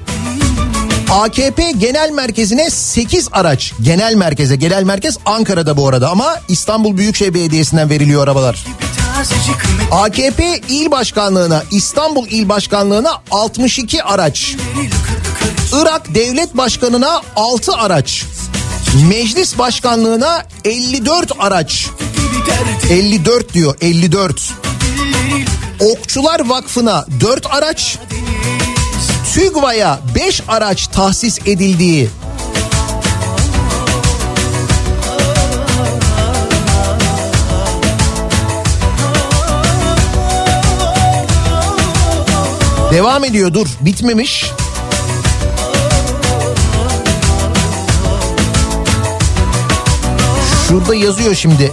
AKP Genel Merkezi'ne 8 araç. Genel merkeze, genel merkez Ankara'da bu arada ama İstanbul Büyükşehir Belediyesi'nden veriliyor arabalar. AKP İl Başkanlığına, İstanbul İl Başkanlığına 62 araç. Irak Devlet Başkanı'na 6 araç. Meclis Başkanlığına 54 araç. 54 diyor 54. Okçular Vakfı'na 4 araç. TÜGVA'ya 5 araç tahsis edildiği Devam ediyor dur bitmemiş. Şurada yazıyor şimdi.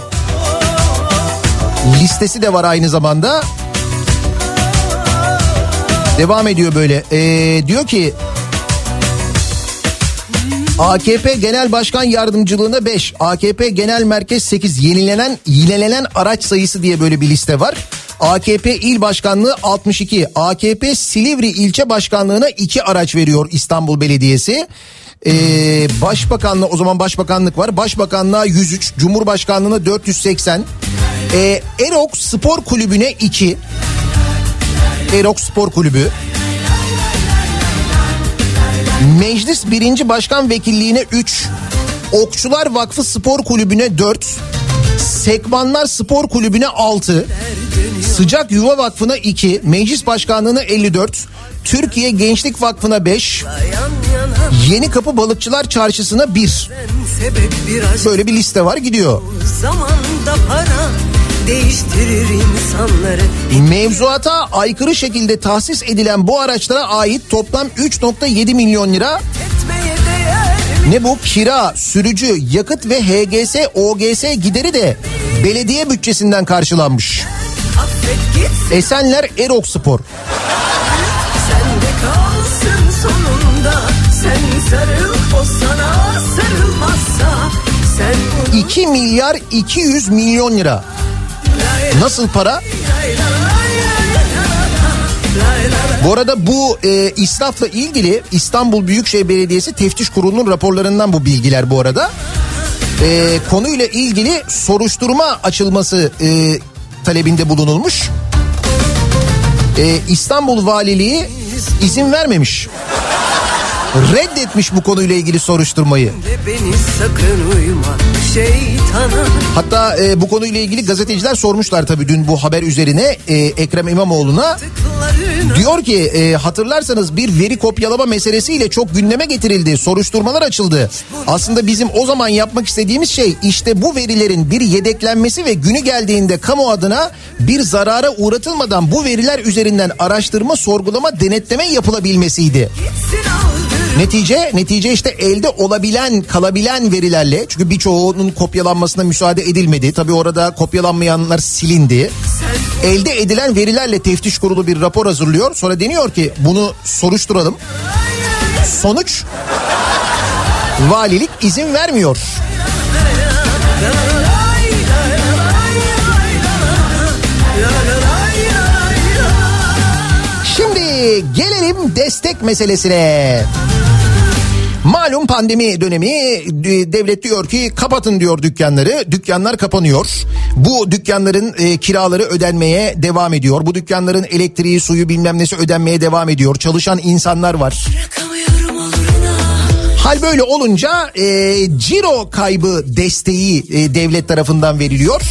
Listesi de var aynı zamanda. Devam ediyor böyle. Ee, diyor ki AKP Genel Başkan Yardımcılığına 5, AKP Genel Merkez 8 yenilenen yinelenen araç sayısı diye böyle bir liste var. AKP İl Başkanlığı 62, AKP Silivri İlçe Başkanlığına 2 araç veriyor İstanbul Belediyesi. Ee, Başbakanlığı o zaman Başbakanlık var. Başbakanlığa 103, Cumhurbaşkanlığına 480. Ee, Erok Spor Kulübü'ne 2. Erok Spor Kulübü. Meclis 1. Başkan Vekilliğine 3, Okçular Vakfı Spor Kulübü'ne 4, Sekmanlar Spor Kulübü'ne 6, Sıcak Yuva Vakfı'na 2, Meclis Başkanlığı'na 54, Türkiye Gençlik Vakfı'na 5, Yeni Kapı Balıkçılar Çarşısı'na 1. Sebep biraz Böyle bir liste var gidiyor. zamanda değiştirir insanları. Mevzuata aykırı şekilde tahsis edilen bu araçlara ait toplam 3.7 milyon lira Ne bu? Kira, sürücü, yakıt ve HGS, OGS gideri de belediye bütçesinden karşılanmış. Esenler Erok Spor. sarıl sana sarılmazsa. Sen bunu 2 milyar 200 milyon lira. Nasıl para? Bu arada bu e, israfla ilgili İstanbul Büyükşehir Belediyesi Teftiş Kurulu'nun raporlarından bu bilgiler bu arada. E, konuyla ilgili soruşturma açılması e, talebinde bulunulmuş. E, İstanbul Valiliği izin vermemiş. Reddetmiş bu konuyla ilgili soruşturmayı. Hatta e, bu konuyla ilgili gazeteciler sormuşlar tabii dün bu haber üzerine e, Ekrem İmamoğlu'na. Diyor ki e, hatırlarsanız bir veri kopyalama meselesiyle çok gündeme getirildi. Soruşturmalar açıldı. Aslında bizim o zaman yapmak istediğimiz şey işte bu verilerin bir yedeklenmesi ve günü geldiğinde kamu adına bir zarara uğratılmadan bu veriler üzerinden araştırma, sorgulama, denetleme yapılabilmesiydi. gitsin aldır. Netice netice işte elde olabilen kalabilen verilerle çünkü birçoğunun kopyalanmasına müsaade edilmedi. Tabii orada kopyalanmayanlar silindi. Elde edilen verilerle teftiş kurulu bir rapor hazırlıyor. Sonra deniyor ki bunu soruşturalım. Sonuç valilik izin vermiyor. Gelelim destek meselesine. Malum pandemi dönemi d- devlet diyor ki kapatın diyor dükkanları. Dükkanlar kapanıyor. Bu dükkanların e, kiraları ödenmeye devam ediyor. Bu dükkanların elektriği, suyu bilmem nesi ödenmeye devam ediyor. Çalışan insanlar var. Hal böyle olunca e, ciro kaybı desteği e, devlet tarafından veriliyor.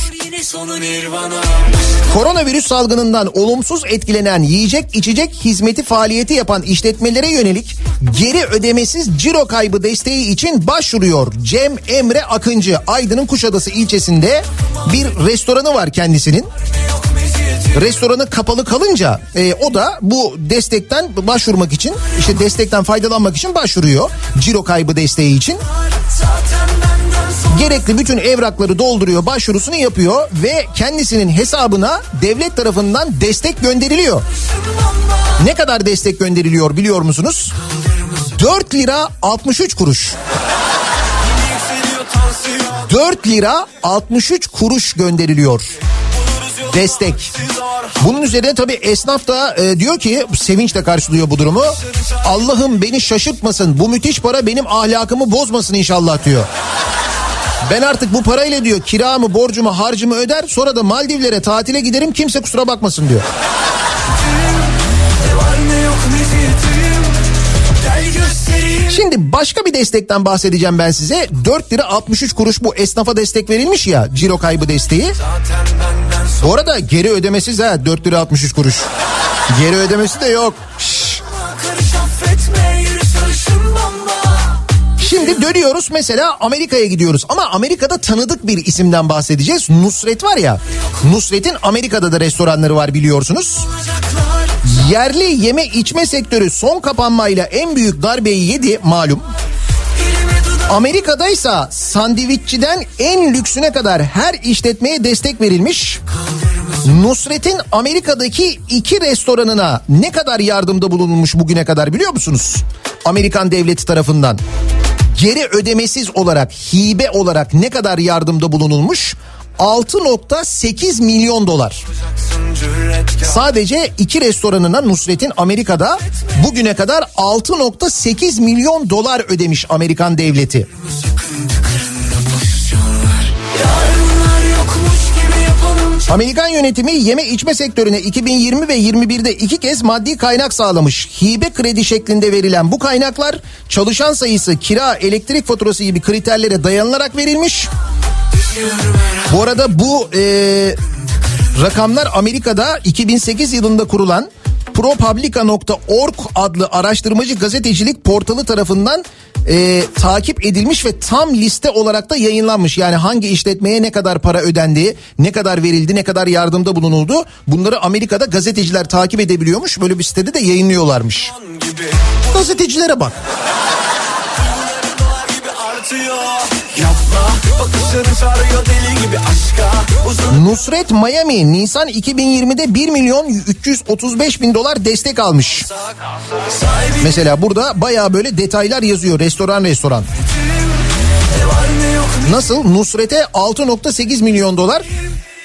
Koronavirüs salgınından olumsuz etkilenen yiyecek içecek hizmeti faaliyeti yapan işletmelere yönelik geri ödemesiz ciro kaybı desteği için başvuruyor. Cem Emre Akıncı Aydın'ın Kuşadası ilçesinde bir restoranı var kendisinin. Restoranı kapalı kalınca e, o da bu destekten başvurmak için işte destekten faydalanmak için başvuruyor. Ciro kaybı desteği için. Gerekli bütün evrakları dolduruyor, başvurusunu yapıyor ve kendisinin hesabına devlet tarafından destek gönderiliyor. Ne kadar destek gönderiliyor biliyor musunuz? 4 lira 63 kuruş. 4 lira 63 kuruş gönderiliyor. Destek. Bunun üzerine tabii esnaf da e, diyor ki sevinçle karşılıyor bu durumu. Allah'ım beni şaşırtmasın bu müthiş para benim ahlakımı bozmasın inşallah diyor. Ben artık bu parayla diyor kiramı, borcumu, harcımı öder sonra da Maldivlere tatile giderim kimse kusura bakmasın diyor. Şimdi başka bir destekten bahsedeceğim ben size. 4 lira 63 kuruş bu esnafa destek verilmiş ya ciro kaybı desteği. Bu arada geri ödemesiz ha 4 lira 63 kuruş. Geri ödemesi de yok. Şşş. Şimdi dönüyoruz mesela Amerika'ya gidiyoruz ama Amerika'da tanıdık bir isimden bahsedeceğiz. Nusret var ya. Nusret'in Amerika'da da restoranları var biliyorsunuz. Yerli yeme içme sektörü son kapanmayla en büyük darbeyi yedi malum. Amerika'daysa sandviççiden en lüksüne kadar her işletmeye destek verilmiş. Nusret'in Amerika'daki iki restoranına ne kadar yardımda bulunmuş bugüne kadar biliyor musunuz? Amerikan devleti tarafından. Geri ödemesiz olarak, hibe olarak ne kadar yardımda bulunulmuş? 6.8 milyon dolar. Sadece iki restoranına Nusret'in Amerika'da bugüne kadar 6.8 milyon dolar ödemiş Amerikan devleti. Amerikan yönetimi yeme içme sektörüne 2020 ve 21'de iki kez maddi kaynak sağlamış. Hibe kredi şeklinde verilen bu kaynaklar çalışan sayısı, kira, elektrik faturası gibi kriterlere dayanılarak verilmiş. Bu arada bu e, rakamlar Amerika'da 2008 yılında kurulan ProPublica.org adlı araştırmacı gazetecilik portalı tarafından e, takip edilmiş ve tam liste olarak da yayınlanmış. Yani hangi işletmeye ne kadar para ödendi, ne kadar verildi, ne kadar yardımda bulunuldu. Bunları Amerika'da gazeteciler takip edebiliyormuş. Böyle bir sitede de yayınlıyorlarmış. Gazetecilere bak. Nusret Miami Nisan 2020'de 1 milyon 335 bin dolar destek almış. Mesela burada baya böyle detaylar yazıyor restoran restoran. Nasıl? Nusret'e 6.8 milyon dolar,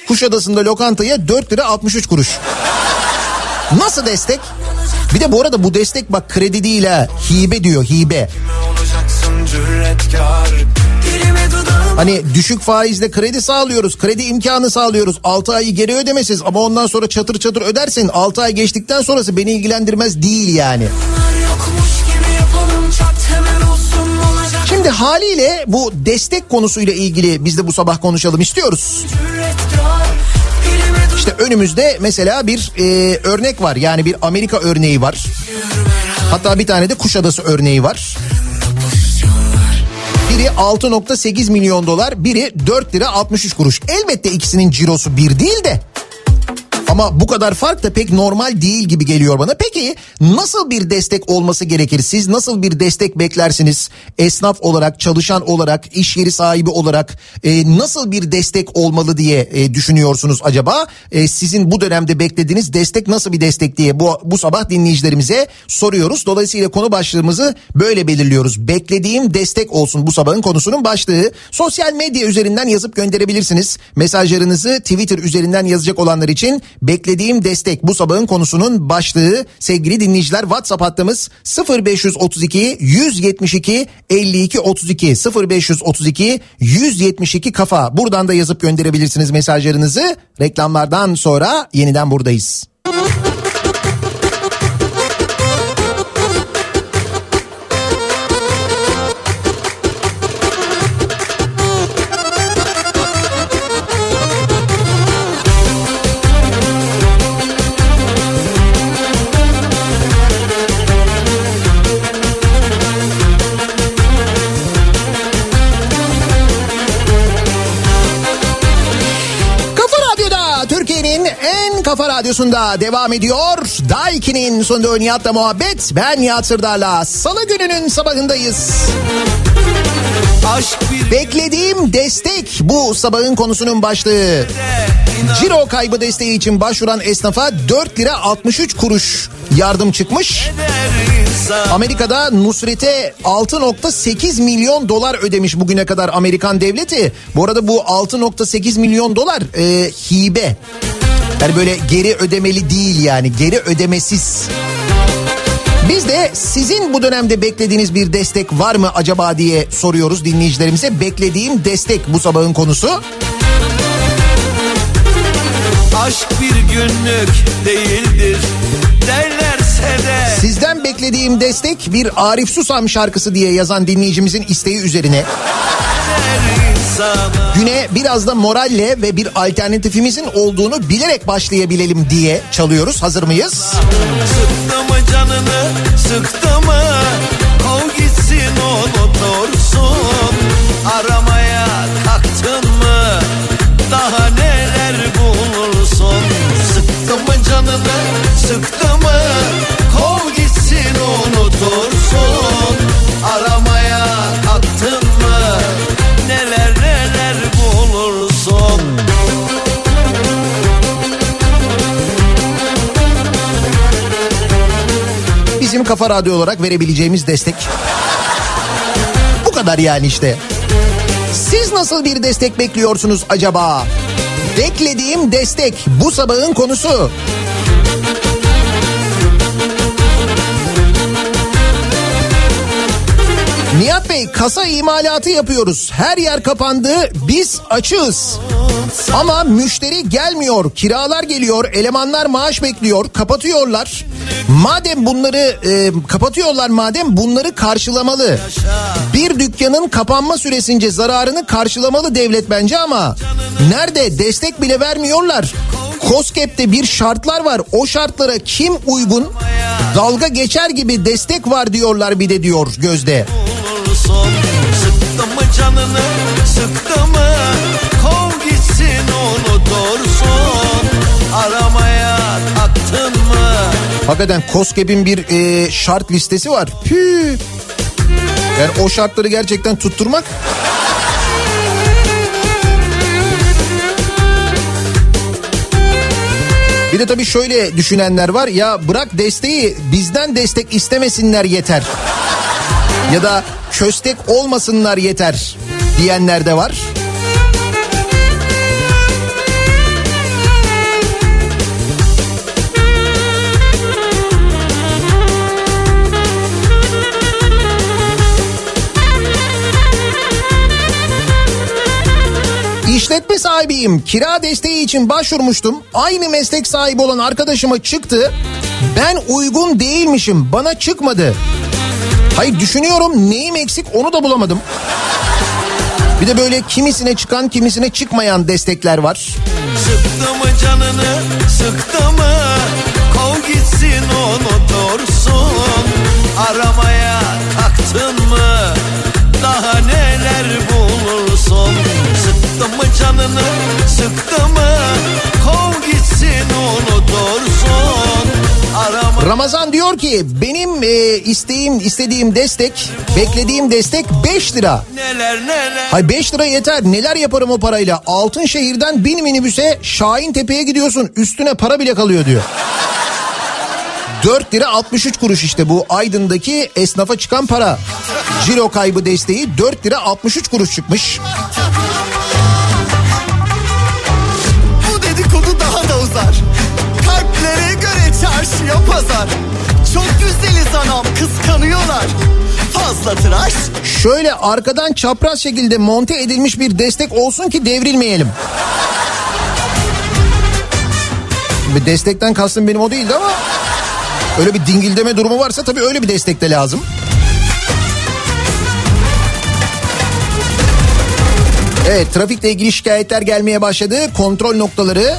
Kuşadası'nda lokantaya 4 lira 63 kuruş. Nasıl destek? Bir de bu arada bu destek bak kredi değil ha. Hibe diyor hibe. Hani düşük faizle kredi sağlıyoruz. Kredi imkanı sağlıyoruz. 6 ayı geri ödemesiz ama ondan sonra çatır çatır ödersin. 6 ay geçtikten sonrası beni ilgilendirmez değil yani. Şimdi haliyle bu destek konusuyla ilgili biz de bu sabah konuşalım istiyoruz. İşte önümüzde mesela bir e, örnek var. Yani bir Amerika örneği var. Hatta bir tane de Kuşadası örneği var. Biri 6.8 milyon dolar, biri 4 lira 63 kuruş. Elbette ikisinin cirosu bir değil de ama bu kadar fark da pek normal değil gibi geliyor bana. Peki nasıl bir destek olması gerekir? Siz nasıl bir destek beklersiniz? Esnaf olarak, çalışan olarak, iş yeri sahibi olarak e, nasıl bir destek olmalı diye e, düşünüyorsunuz acaba? E, sizin bu dönemde beklediğiniz destek nasıl bir destek diye bu, bu sabah dinleyicilerimize soruyoruz. Dolayısıyla konu başlığımızı böyle belirliyoruz. Beklediğim destek olsun bu sabahın konusunun başlığı. Sosyal medya üzerinden yazıp gönderebilirsiniz. Mesajlarınızı Twitter üzerinden yazacak olanlar için beklediğim destek bu sabahın konusunun başlığı. Sevgili dinleyiciler WhatsApp hattımız 0532 172 52 32 0532 172 kafa. Buradan da yazıp gönderebilirsiniz mesajlarınızı. Reklamlardan sonra yeniden buradayız. Kafa Radyosu'nda devam ediyor. Daiki'nin sonunda Nihat'la muhabbet. Ben Nihat Sırdar'la. Salı gününün sabahındayız. Beklediğim destek bu sabahın konusunun başlığı. Ciro kaybı desteği için başvuran esnafa 4 lira 63 kuruş yardım çıkmış. Amerika'da Nusret'e 6.8 milyon dolar ödemiş bugüne kadar Amerikan devleti. Bu arada bu 6.8 milyon dolar e, hibe. Yani böyle geri ödemeli değil yani geri ödemesiz. Biz de sizin bu dönemde beklediğiniz bir destek var mı acaba diye soruyoruz dinleyicilerimize. Beklediğim destek bu sabahın konusu. Aşk bir günlük değildir derlerse de Sizden beklediğim destek bir Arif Susam şarkısı diye yazan dinleyicimizin isteği üzerine. Güne biraz da moralle ve bir alternatifimizin olduğunu bilerek başlayabilelim diye çalıyoruz. Hazır mıyız? Sıktı mı canını sıktı mı Kov gitsin unutursun Aramaya kalktın mı Daha neler bulursun Sıktı mı canını sıktı Bizim Kafa Radyo olarak verebileceğimiz destek. Bu kadar yani işte. Siz nasıl bir destek bekliyorsunuz acaba? Beklediğim destek bu sabahın konusu. Nihat Bey kasa imalatı yapıyoruz. Her yer kapandı. Biz açığız. Ama müşteri gelmiyor. Kiralar geliyor. Elemanlar maaş bekliyor. Kapatıyorlar. Madem bunları e, kapatıyorlar madem bunları karşılamalı. Bir dükkanın kapanma süresince zararını karşılamalı devlet bence ama nerede destek bile vermiyorlar. COSGAP'te bir şartlar var. O şartlara kim uygun? Dalga geçer gibi destek var diyorlar bir de diyor Gözde. Sıktı mı canını sıktı mı Kov gitsin unutursun Aramaya Hakikaten COSGAP'in bir e, şart listesi var. Püh. Yani o şartları gerçekten tutturmak Bir de tabii şöyle düşünenler var ya bırak desteği bizden destek istemesinler yeter. Ya da köstek olmasınlar yeter diyenler de var. İşletme sahibiyim. Kira desteği için başvurmuştum. Aynı meslek sahibi olan arkadaşıma çıktı. Ben uygun değilmişim. Bana çıkmadı. Hayır düşünüyorum neyim eksik onu da bulamadım. Bir de böyle kimisine çıkan kimisine çıkmayan destekler var. Sıktı mı canını sıktı mı Kov gitsin unutursun Aramaya canını sıktı mı Kov gitsin unutursun Arama Ramazan diyor ki benim e, isteğim istediğim destek beklediğim destek 5 lira. neler neler Hay 5 lira yeter neler yaparım o parayla Altınşehir'den bin minibüse Şahin Tepe'ye gidiyorsun üstüne para bile kalıyor diyor. 4 lira 63 kuruş işte bu Aydın'daki esnafa çıkan para. Ciro kaybı desteği 4 lira 63 kuruş çıkmış. Çarşıya pazar. Çok güzeliz anam kıskanıyorlar. Fazla tıraş. Şöyle arkadan çapraz şekilde monte edilmiş bir destek olsun ki devrilmeyelim. Bir destekten kastım benim o değildi ama öyle bir dingildeme durumu varsa tabii öyle bir destek de lazım. Evet trafikle ilgili şikayetler gelmeye başladı. Kontrol noktaları,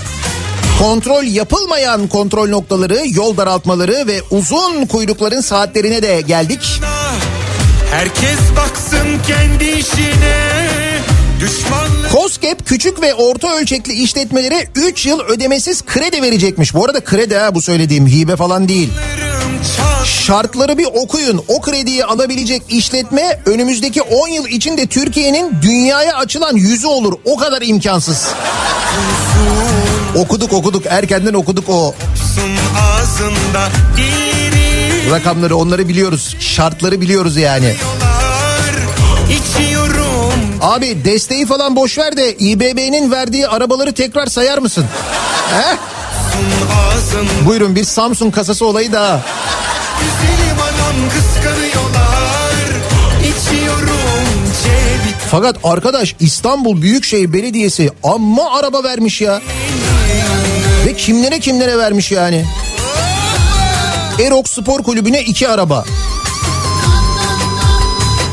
kontrol yapılmayan kontrol noktaları, yol daraltmaları ve uzun kuyrukların saatlerine de geldik. Herkes baksın kendi işine Düşmanlık COSGAP küçük ve orta ölçekli işletmelere 3 yıl ödemesiz kredi verecekmiş. Bu arada kredi ha bu söylediğim hibe falan değil. Şartları bir okuyun. O krediyi alabilecek işletme önümüzdeki 10 yıl içinde Türkiye'nin dünyaya açılan yüzü olur. O kadar imkansız. Okuduk okuduk erkenden okuduk o rakamları onları biliyoruz. Şartları biliyoruz yani. Abi desteği falan boş ver de İBB'nin verdiği arabaları tekrar sayar mısın? He? Buyurun bir Samsung kasası olayı daha. Fakat arkadaş İstanbul Büyükşehir Belediyesi amma araba vermiş ya. Ve kimlere kimlere vermiş yani. Erok Spor Kulübü'ne iki araba.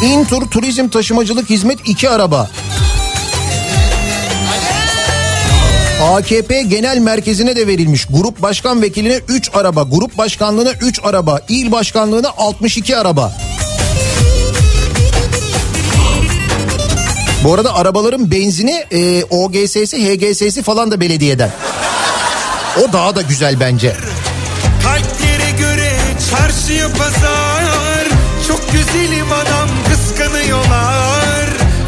İntur Turizm Taşımacılık Hizmet iki araba. AKP Genel Merkezi'ne de verilmiş. Grup Başkan Vekiline 3 araba, Grup Başkanlığına 3 araba, İl Başkanlığına 62 araba. Bu arada arabaların benzini e, OGS'si, HGS'si falan da belediyeden. O daha da güzel bence. Kalplere göre çarşıya pazar Çok güzelim adam kıskanıyorlar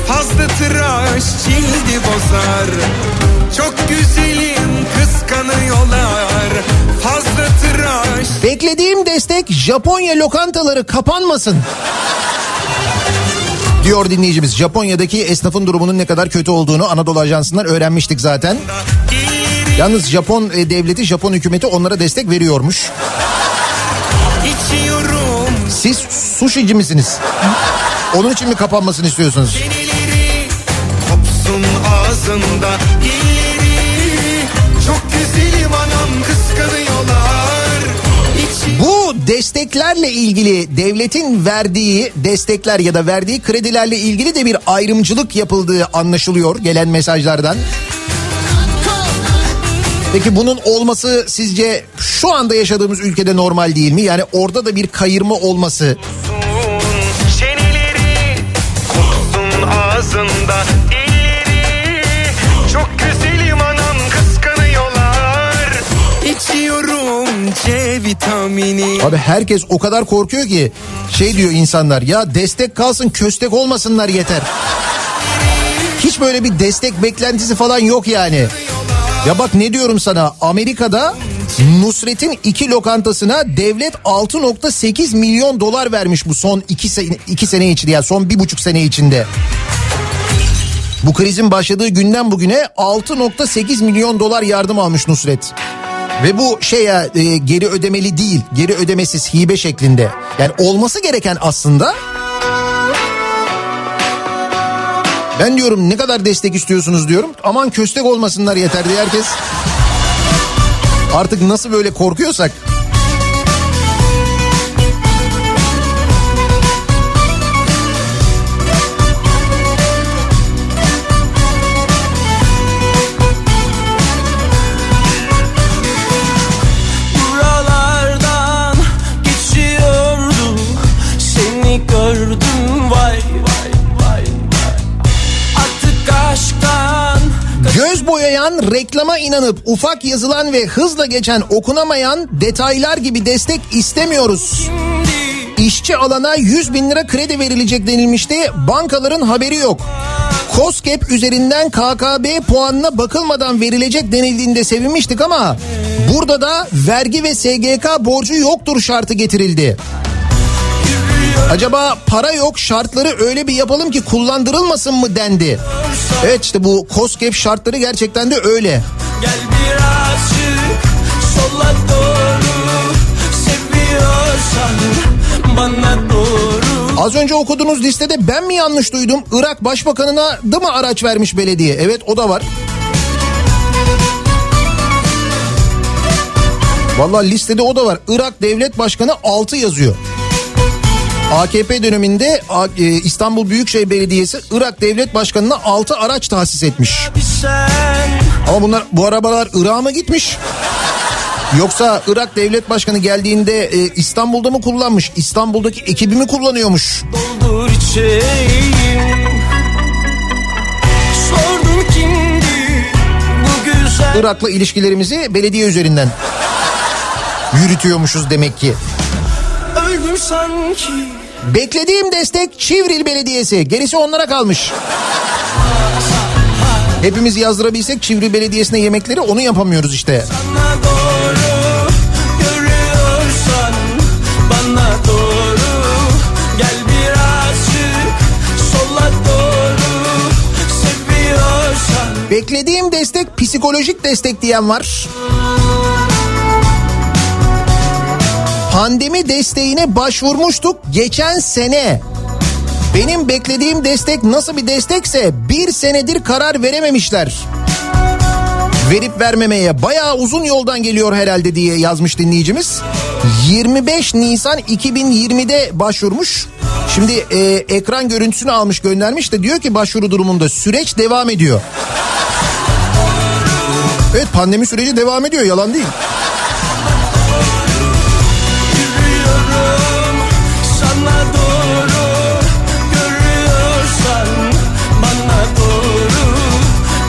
Fazla tıraş cildi bozar Çok güzelim kıskanıyorlar Fazla tıraş Beklediğim destek Japonya lokantaları kapanmasın. Diyor dinleyicimiz. Japonya'daki esnafın durumunun ne kadar kötü olduğunu Anadolu Ajansı'ndan öğrenmiştik zaten. Yalnız Japon e, devleti, Japon hükümeti onlara destek veriyormuş. içiyorum Siz sushici misiniz? Onun için mi kapanmasını istiyorsunuz? Yenileri kopsun ağzında dilleri Çok güzelim anam kıskanıyorlar İçi Bu desteklerle ilgili devletin verdiği destekler ya da verdiği kredilerle ilgili de bir ayrımcılık yapıldığı anlaşılıyor gelen mesajlardan. Peki bunun olması sizce şu anda yaşadığımız ülkede normal değil mi? Yani orada da bir kayırma olması Çeneleri ağzında C vitamini Abi herkes o kadar korkuyor ki şey diyor insanlar ya destek kalsın köstek olmasınlar yeter. Hiç böyle bir destek beklentisi falan yok yani. Ya bak ne diyorum sana Amerika'da Nusret'in iki lokantasına devlet 6.8 milyon dolar vermiş bu son iki sene, iki sene içinde yani son bir buçuk sene içinde. Bu krizin başladığı günden bugüne 6.8 milyon dolar yardım almış Nusret. Ve bu şey ya e, geri ödemeli değil, geri ödemesiz hibe şeklinde. Yani olması gereken aslında ben diyorum ne kadar destek istiyorsunuz diyorum. Aman köstek olmasınlar yeter diye herkes artık nasıl böyle korkuyorsak Göz boyayan, reklama inanıp ufak yazılan ve hızla geçen okunamayan detaylar gibi destek istemiyoruz. İşçi alana 100 bin lira kredi verilecek denilmişti. Bankaların haberi yok. COSGAP üzerinden KKB puanına bakılmadan verilecek denildiğinde sevinmiştik ama burada da vergi ve SGK borcu yoktur şartı getirildi. Acaba para yok şartları öyle bir yapalım ki kullandırılmasın mı dendi. Evet işte bu COSGAP şartları gerçekten de öyle. Gel birazcık sola doğru Seviyorsan bana doğru Az önce okuduğunuz listede ben mi yanlış duydum? Irak Başbakanına da mı araç vermiş belediye? Evet o da var. Vallahi listede o da var. Irak Devlet Başkanı 6 yazıyor. AKP döneminde e, İstanbul Büyükşehir Belediyesi Irak Devlet Başkanı'na 6 araç tahsis etmiş. Ama bunlar bu arabalar Irak'a mı gitmiş? Yoksa Irak Devlet Başkanı geldiğinde e, İstanbul'da mı kullanmış? İstanbul'daki ekibi mi kullanıyormuş? doldur içeyim Sordum kimdi bu güzel Irak'la ilişkilerimizi belediye üzerinden yürütüyormuşuz demek ki. Öldüm sanki Beklediğim destek Çivril Belediyesi. Gerisi onlara kalmış. Hepimiz yazdırabilsek Çivril Belediyesi'ne yemekleri onu yapamıyoruz işte. Bana doğru görüyorsan bana doğru gel birazcık sola doğru seviyorsan Beklediğim destek psikolojik destek diyen var. Pandemi desteğine başvurmuştuk geçen sene. Benim beklediğim destek nasıl bir destekse bir senedir karar verememişler. Verip vermemeye bayağı uzun yoldan geliyor herhalde diye yazmış dinleyicimiz. 25 Nisan 2020'de başvurmuş. Şimdi e, ekran görüntüsünü almış göndermiş de diyor ki başvuru durumunda süreç devam ediyor. Evet pandemi süreci devam ediyor yalan değil. Sana doğru görüyorsan bana doğru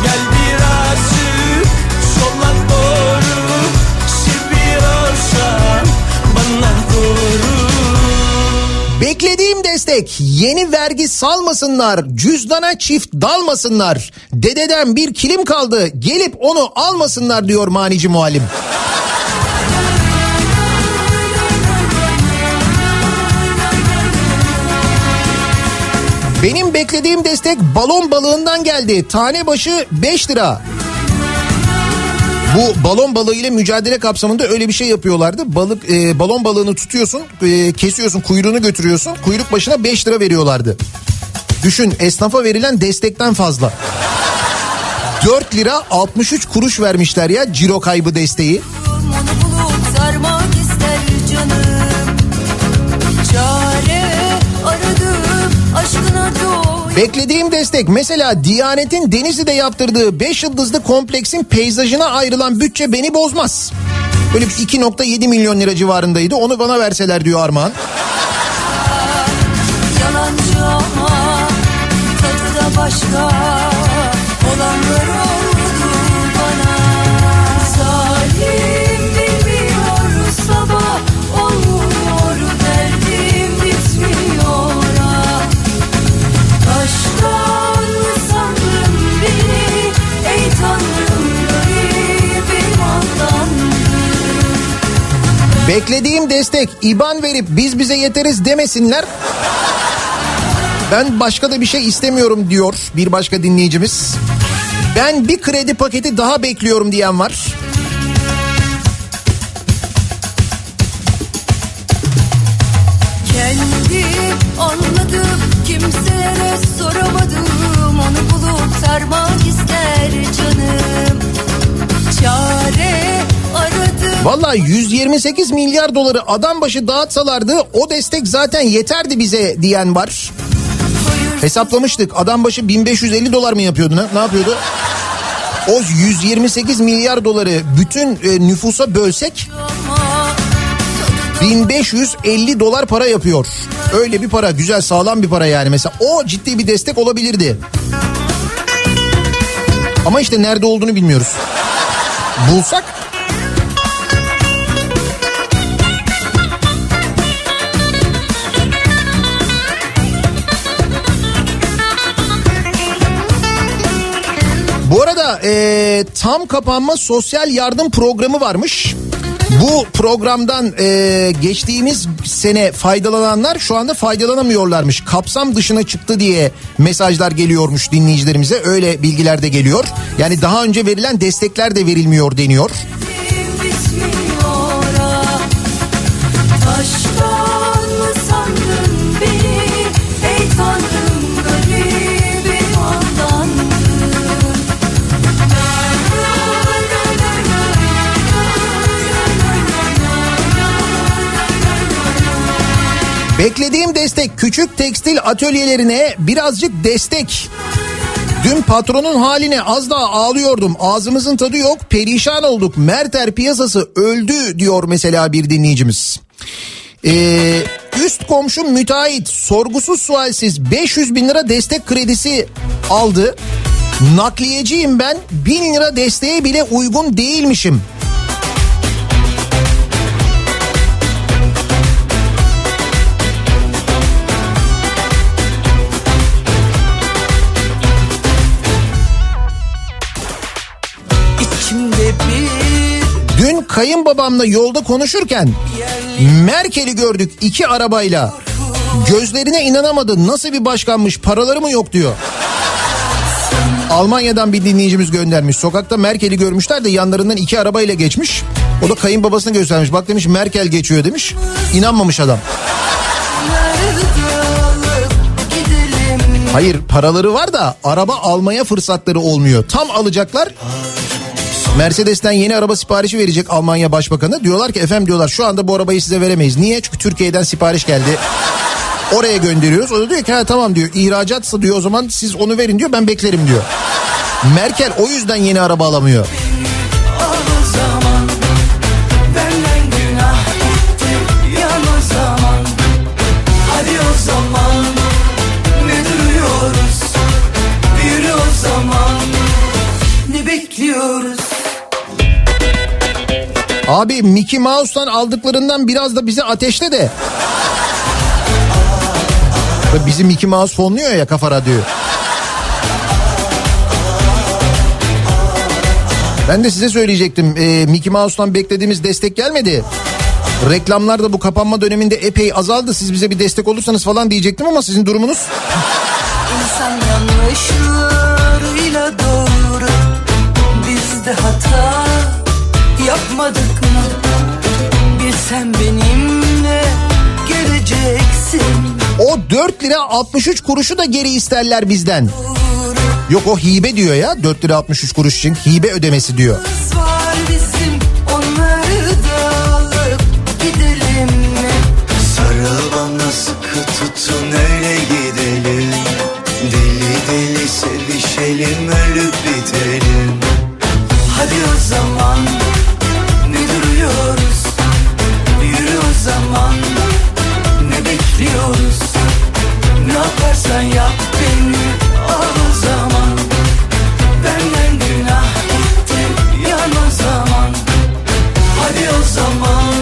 gel birazcık sola doğru seviyorsan bana doğru Beklediğim destek yeni vergi salmasınlar, cüzdana çift dalmasınlar. Dededen bir kilim kaldı gelip onu almasınlar diyor manici muallim. Benim beklediğim destek balon balığından geldi. Tane başı 5 lira. Bu balon balığı ile mücadele kapsamında öyle bir şey yapıyorlardı. Balık e, balon balığını tutuyorsun, e, kesiyorsun, kuyruğunu götürüyorsun. Kuyruk başına 5 lira veriyorlardı. Düşün esnafa verilen destekten fazla. 4 lira 63 kuruş vermişler ya ciro kaybı desteği. Bulup Beklediğim destek mesela Diyanet'in Denizli'de yaptırdığı 5 yıldızlı kompleksin peyzajına ayrılan bütçe beni bozmaz. Böyle bir 2.7 milyon lira civarındaydı onu bana verseler diyor Armağan. Yalancı ama tadı da başka Beklediğim destek IBAN verip biz bize yeteriz demesinler. Ben başka da bir şey istemiyorum diyor bir başka dinleyicimiz. Ben bir kredi paketi daha bekliyorum diyen var. Valla 128 milyar doları adam başı dağıtsalardı o destek zaten yeterdi bize diyen var. Hesaplamıştık adam başı 1550 dolar mı yapıyordu ne, ne yapıyordu? O 128 milyar doları bütün e, nüfusa bölsek 1550 dolar para yapıyor. Öyle bir para güzel sağlam bir para yani mesela o ciddi bir destek olabilirdi. Ama işte nerede olduğunu bilmiyoruz. Bulsak arada e, tam kapanma sosyal yardım programı varmış. Bu programdan e, geçtiğimiz sene faydalananlar şu anda faydalanamıyorlarmış. Kapsam dışına çıktı diye mesajlar geliyormuş dinleyicilerimize. Öyle bilgiler de geliyor. Yani daha önce verilen destekler de verilmiyor deniyor. bitmiyor Beklediğim destek küçük tekstil atölyelerine birazcık destek. Dün patronun haline az daha ağlıyordum. Ağzımızın tadı yok. Perişan olduk. Merter piyasası öldü diyor mesela bir dinleyicimiz. Ee, üst komşum müteahhit sorgusuz sualsiz 500 bin lira destek kredisi aldı. Nakliyeciyim ben. Bin lira desteğe bile uygun değilmişim. Kayınbabamla yolda konuşurken Merkel'i gördük iki arabayla. Gözlerine inanamadı. Nasıl bir başkanmış paraları mı yok diyor. Almanya'dan bir dinleyicimiz göndermiş. Sokakta Merkel'i görmüşler de yanlarından iki arabayla geçmiş. O da kayınbabasına göstermiş. Bak demiş Merkel geçiyor demiş. İnanmamış adam. Hayır paraları var da araba almaya fırsatları olmuyor. Tam alacaklar. Mercedes'ten yeni araba siparişi verecek Almanya Başbakanı. Diyorlar ki efendim diyorlar şu anda bu arabayı size veremeyiz. Niye? Çünkü Türkiye'den sipariş geldi. Oraya gönderiyoruz. O da diyor ki ha tamam diyor ihracatsa diyor o zaman siz onu verin diyor ben beklerim diyor. Merkel o yüzden yeni araba alamıyor. Zaman Hadi o zaman Abi Mickey Mouse'tan aldıklarından biraz da bize ateşle de. Bizim Mickey Mouse fonluyor ya kafa radyoyu. Ben de size söyleyecektim. Ee, Mickey Mouse'tan beklediğimiz destek gelmedi. Reklamlar da bu kapanma döneminde epey azaldı. Siz bize bir destek olursanız falan diyecektim ama sizin durumunuz İnsan yanlışlarıyla doğru Biz hata yapmadık mı? Bilsen benimle geleceksin O 4 lira 63 kuruşu da geri isterler bizden. Yok o hibe diyor ya 4 lira 63 kuruş için hibe ödemesi diyor. Kız var bizim onları da alıp gidelim mi? Sarıl bana sıkı tutun öyle gidelim Deli deli sevişelim ölüp bitelim Hadi o zaman zaman ne bekliyoruz? Ne yaparsan yap beni al zaman Benden günah gitti yan o zaman Hadi o zaman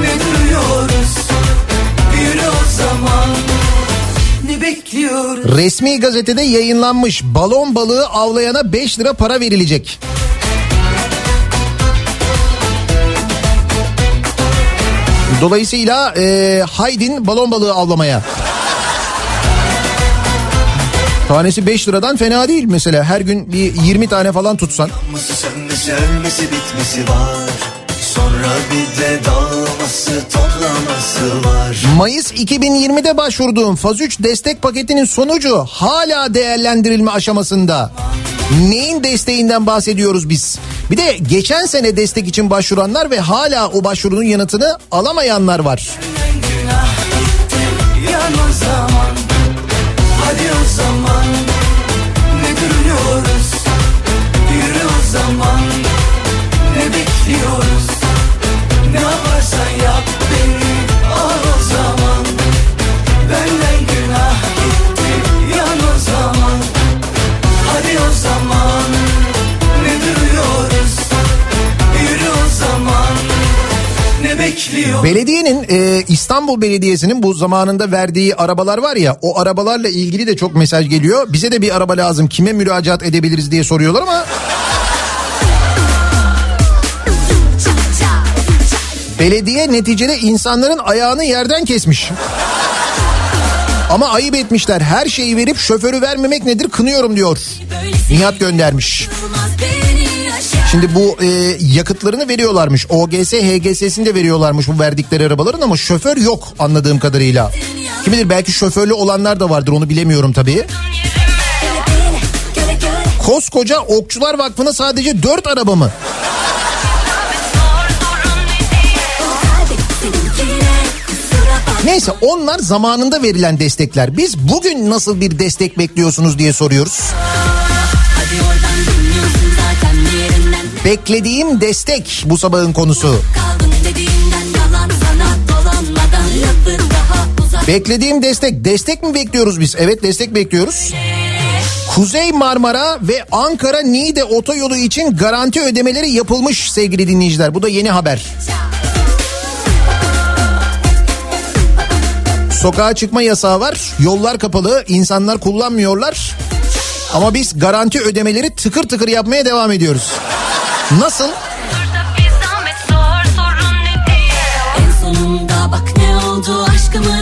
ne duruyoruz? Yürü o zaman bekliyoruz? Resmi gazetede yayınlanmış balon balığı avlayana 5 lira para verilecek. Dolayısıyla e, Haydin balon balığı avlamaya. Tanesi 5 liradan fena değil mesela. Her gün bir 20 tane falan tutsan. Sönmesi ölmesi bitmesi var Sonra bir de dağılması toplaması var Mayıs 2020'de başvurduğum Faz 3 destek paketinin sonucu hala değerlendirilme aşamasında. Neyin desteğinden bahsediyoruz biz? Bir de geçen sene destek için başvuranlar ve hala o başvurunun yanıtını alamayanlar var. zaman ne bekliyoruz ne bekliyoruz Belediyenin e, İstanbul Belediyesi'nin bu zamanında verdiği arabalar var ya o arabalarla ilgili de çok mesaj geliyor. Bize de bir araba lazım kime müracaat edebiliriz diye soruyorlar ama belediye neticede insanların ayağını yerden kesmiş. Ama ayıp etmişler. Her şeyi verip şoförü vermemek nedir kınıyorum diyor. Nihat göndermiş. Şimdi bu e, yakıtlarını veriyorlarmış. OGS, HGS'sini de veriyorlarmış bu verdikleri arabaların ama şoför yok anladığım kadarıyla. Kim bilir belki şoförlü olanlar da vardır onu bilemiyorum tabii. Koskoca Okçular Vakfı'na sadece 4 araba mı? Neyse onlar zamanında verilen destekler. Biz bugün nasıl bir destek bekliyorsunuz diye soruyoruz. Beklediğim destek bu sabahın konusu. Beklediğim destek. Destek mi bekliyoruz biz? Evet destek bekliyoruz. Kuzey Marmara ve Ankara Niğde otoyolu için garanti ödemeleri yapılmış sevgili dinleyiciler. Bu da yeni haber. Sokağa çıkma yasağı var. Yollar kapalı. insanlar kullanmıyorlar. Ama biz garanti ödemeleri tıkır tıkır yapmaya devam ediyoruz. Nasıl? En sonunda bak ne oldu aşkımı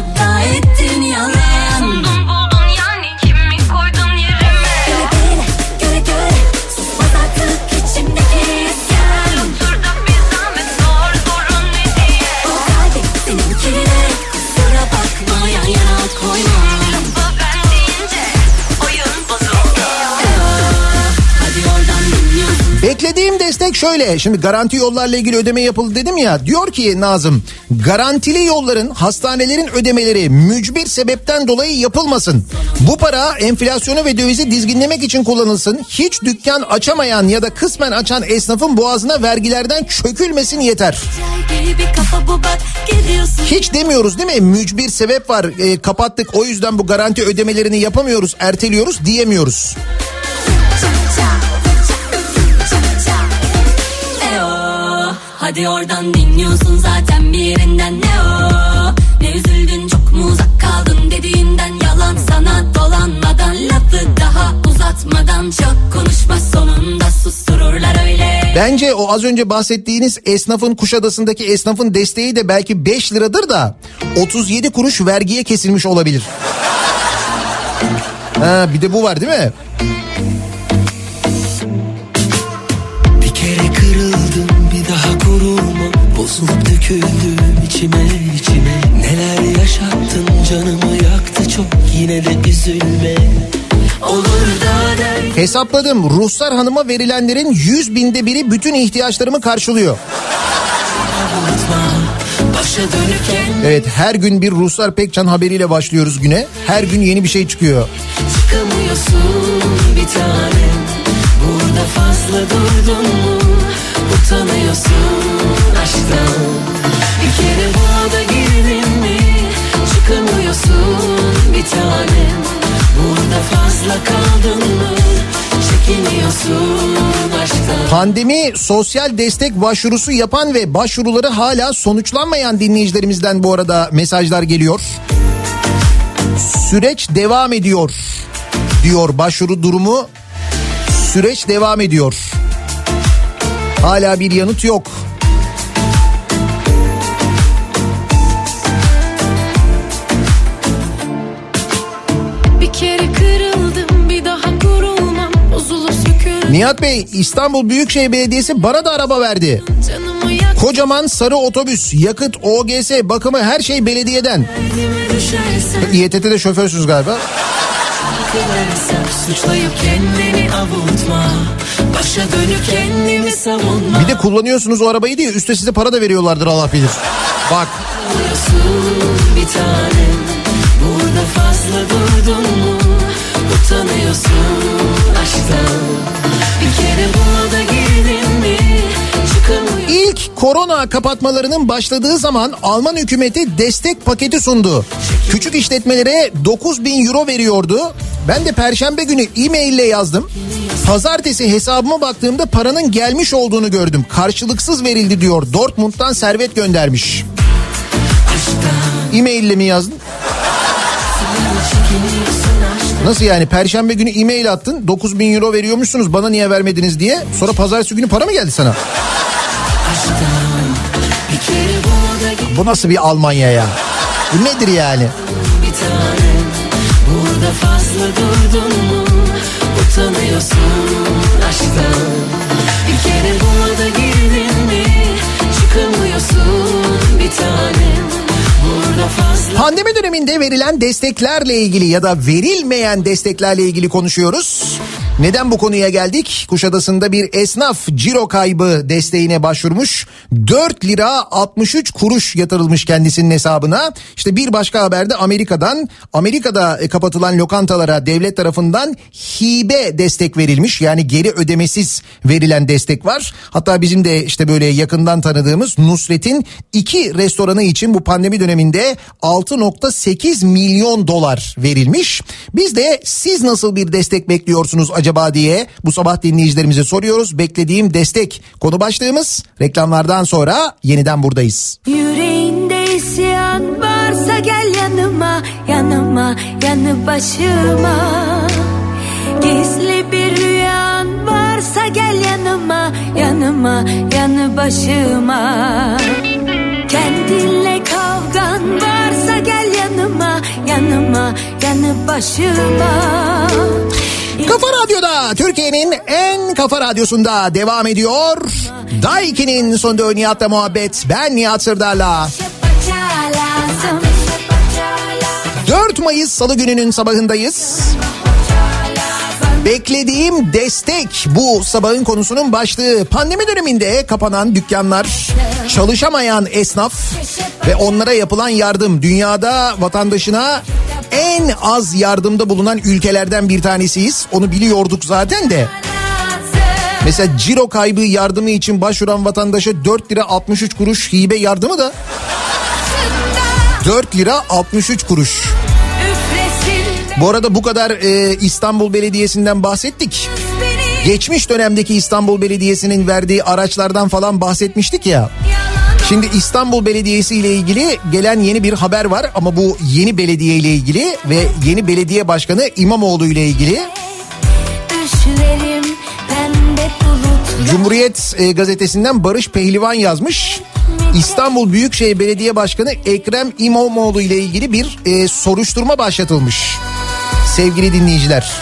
şöyle. Şimdi garanti yollarla ilgili ödeme yapıldı dedim ya. Diyor ki Nazım garantili yolların hastanelerin ödemeleri mücbir sebepten dolayı yapılmasın. Bu para enflasyonu ve dövizi dizginlemek için kullanılsın. Hiç dükkan açamayan ya da kısmen açan esnafın boğazına vergilerden çökülmesin yeter. Hiç demiyoruz değil mi? Mücbir sebep var. E, kapattık o yüzden bu garanti ödemelerini yapamıyoruz, erteliyoruz diyemiyoruz. Hadi oradan dinliyorsun zaten bir ne o? Ne üzüldün çok mu uzak kaldın dediğinden. Yalan sana dolanmadan Lafı daha uzatmadan. Çok konuşma sonunda sustururlar öyle. Bence o az önce bahsettiğiniz esnafın Kuşadası'ndaki esnafın desteği de belki 5 liradır da 37 kuruş vergiye kesilmiş olabilir. Ha, bir de bu var değil mi? Bozulup döküldüm içime içime Neler yaşattın canımı yaktı çok Yine de üzülme Hesapladım Ruhsar Hanım'a verilenlerin 100 binde biri bütün ihtiyaçlarımı karşılıyor. Evet her gün bir Ruhsar Pekcan haberiyle başlıyoruz güne. Her gün yeni bir şey çıkıyor. çıkamıyorsun bir tanem Burada fazla durdun mu Utanıyorsun aşktan Bir kere bu da girdin mi Çıkamıyorsun bir tanem Burada fazla kaldın mı Pandemi sosyal destek başvurusu yapan ve başvuruları hala sonuçlanmayan dinleyicilerimizden bu arada mesajlar geliyor. Süreç devam ediyor diyor başvuru durumu. Süreç devam ediyor. Hala bir yanıt yok. Nihat Bey İstanbul Büyükşehir Belediyesi bana da araba verdi. Kocaman sarı otobüs, yakıt, OGS, bakımı her şey belediyeden. İETT'de şoförsünüz galiba. Bir de kullanıyorsunuz o arabayı diye üstte size para da veriyorlardır Allah bilir. Bak bir tanem Burada fazla durdun mu Utanıyorsun aşktan İlk korona kapatmalarının başladığı zaman Alman hükümeti destek paketi sundu. Küçük işletmelere 9 bin euro veriyordu. Ben de perşembe günü e-mail ile yazdım. Pazartesi hesabıma baktığımda paranın gelmiş olduğunu gördüm. Karşılıksız verildi diyor. Dortmund'dan servet göndermiş. E-mail ile mi yazdın? Nasıl yani perşembe günü e-mail attın 9 bin euro veriyormuşsunuz bana niye vermediniz diye sonra pazartesi günü para mı geldi sana? Bu nasıl bir Almanya ya? Bu nedir yani? bir tanem Burada fazla durdun mu Utanıyorsun aşktan Bir kere buna da girdin mi Çıkamıyorsun bir tanem Burada Pandemi döneminde verilen desteklerle ilgili ya da verilmeyen desteklerle ilgili konuşuyoruz. Neden bu konuya geldik? Kuşadası'nda bir esnaf ciro kaybı desteğine başvurmuş. 4 lira 63 kuruş yatırılmış kendisinin hesabına. İşte bir başka haberde Amerika'dan Amerika'da e, kapatılan lokantalara devlet tarafından hibe destek verilmiş. Yani geri ödemesiz verilen destek var. Hatta bizim de işte böyle yakından tanıdığımız Nusret'in iki restoranı için bu pandemi döneminde 6.8 milyon dolar verilmiş. Biz de siz nasıl bir destek bekliyorsunuz acaba diye bu sabah dinleyicilerimize soruyoruz. Beklediğim destek konu başlığımız reklamlardan sonra yeniden buradayız. Yüreğinde isyan varsa gel yanıma Yanıma yanı başıma Gizli bir rüyan varsa gel yanıma Yanıma yanı başıma Kendinle kavgan varsa gel yanıma Yanıma yanı başıma Kafa Radyo'da Türkiye'nin en kafa radyosunda devam ediyor. Daiki'nin sonunda Nihat'la muhabbet. Ben Nihat Sırdar'la. 4 Mayıs Salı gününün sabahındayız. Beklediğim destek bu sabahın konusunun başlığı. Pandemi döneminde kapanan dükkanlar, çalışamayan esnaf ve onlara yapılan yardım. Dünyada vatandaşına en az yardımda bulunan ülkelerden bir tanesiyiz. Onu biliyorduk zaten de. Mesela ciro kaybı yardımı için başvuran vatandaşa 4 lira 63 kuruş hibe yardımı da 4 lira 63 kuruş. Bu arada bu kadar e, İstanbul Belediyesi'nden bahsettik. Geçmiş dönemdeki İstanbul Belediyesi'nin verdiği araçlardan falan bahsetmiştik ya. Şimdi İstanbul Belediyesi ile ilgili gelen yeni bir haber var ama bu yeni belediye ile ilgili ve yeni belediye başkanı İmamoğlu ile ilgili. Cumhuriyet e, gazetesinden Barış Pehlivan yazmış. İstanbul Büyükşehir Belediye Başkanı Ekrem İmamoğlu ile ilgili bir e, soruşturma başlatılmış. Sevgili dinleyiciler.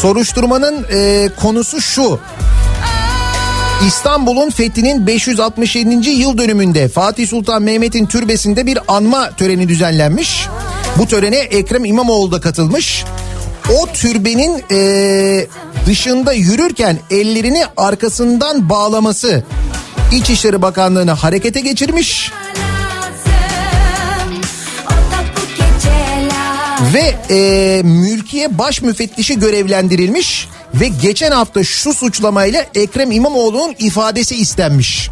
Soruşturmanın e, konusu şu. İstanbul'un fethinin 567. yıl dönümünde Fatih Sultan Mehmet'in türbesinde bir anma töreni düzenlenmiş. Bu törene Ekrem İmamoğlu da katılmış. O türbenin e, dışında yürürken ellerini arkasından bağlaması İçişleri Bakanlığı'nı harekete geçirmiş. Ve e, mülkiye baş müfettişi görevlendirilmiş ve geçen hafta şu suçlamayla Ekrem İmamoğlu'nun ifadesi istenmiş.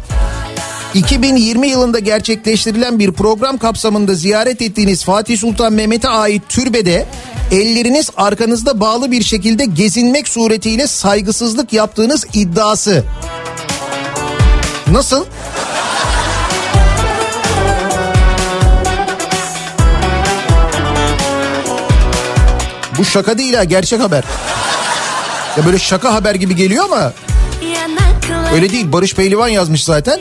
2020 yılında gerçekleştirilen bir program kapsamında ziyaret ettiğiniz Fatih Sultan Mehmet'e ait türbede elleriniz arkanızda bağlı bir şekilde gezinmek suretiyle saygısızlık yaptığınız iddiası. Nasıl? Bu şaka değil ha gerçek haber. Ya böyle şaka haber gibi geliyor ama öyle değil. Barış Pehlivan yazmış zaten.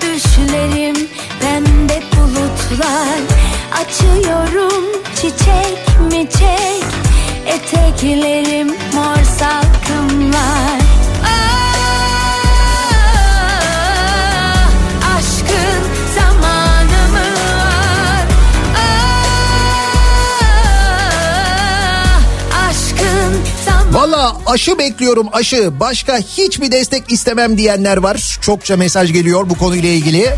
Düşlerim pembe bulutlar Açıyorum çiçek mi çek Eteklerim mor salkımlar Valla aşı bekliyorum aşı. Başka hiçbir destek istemem diyenler var. Çokça mesaj geliyor bu konuyla ilgili.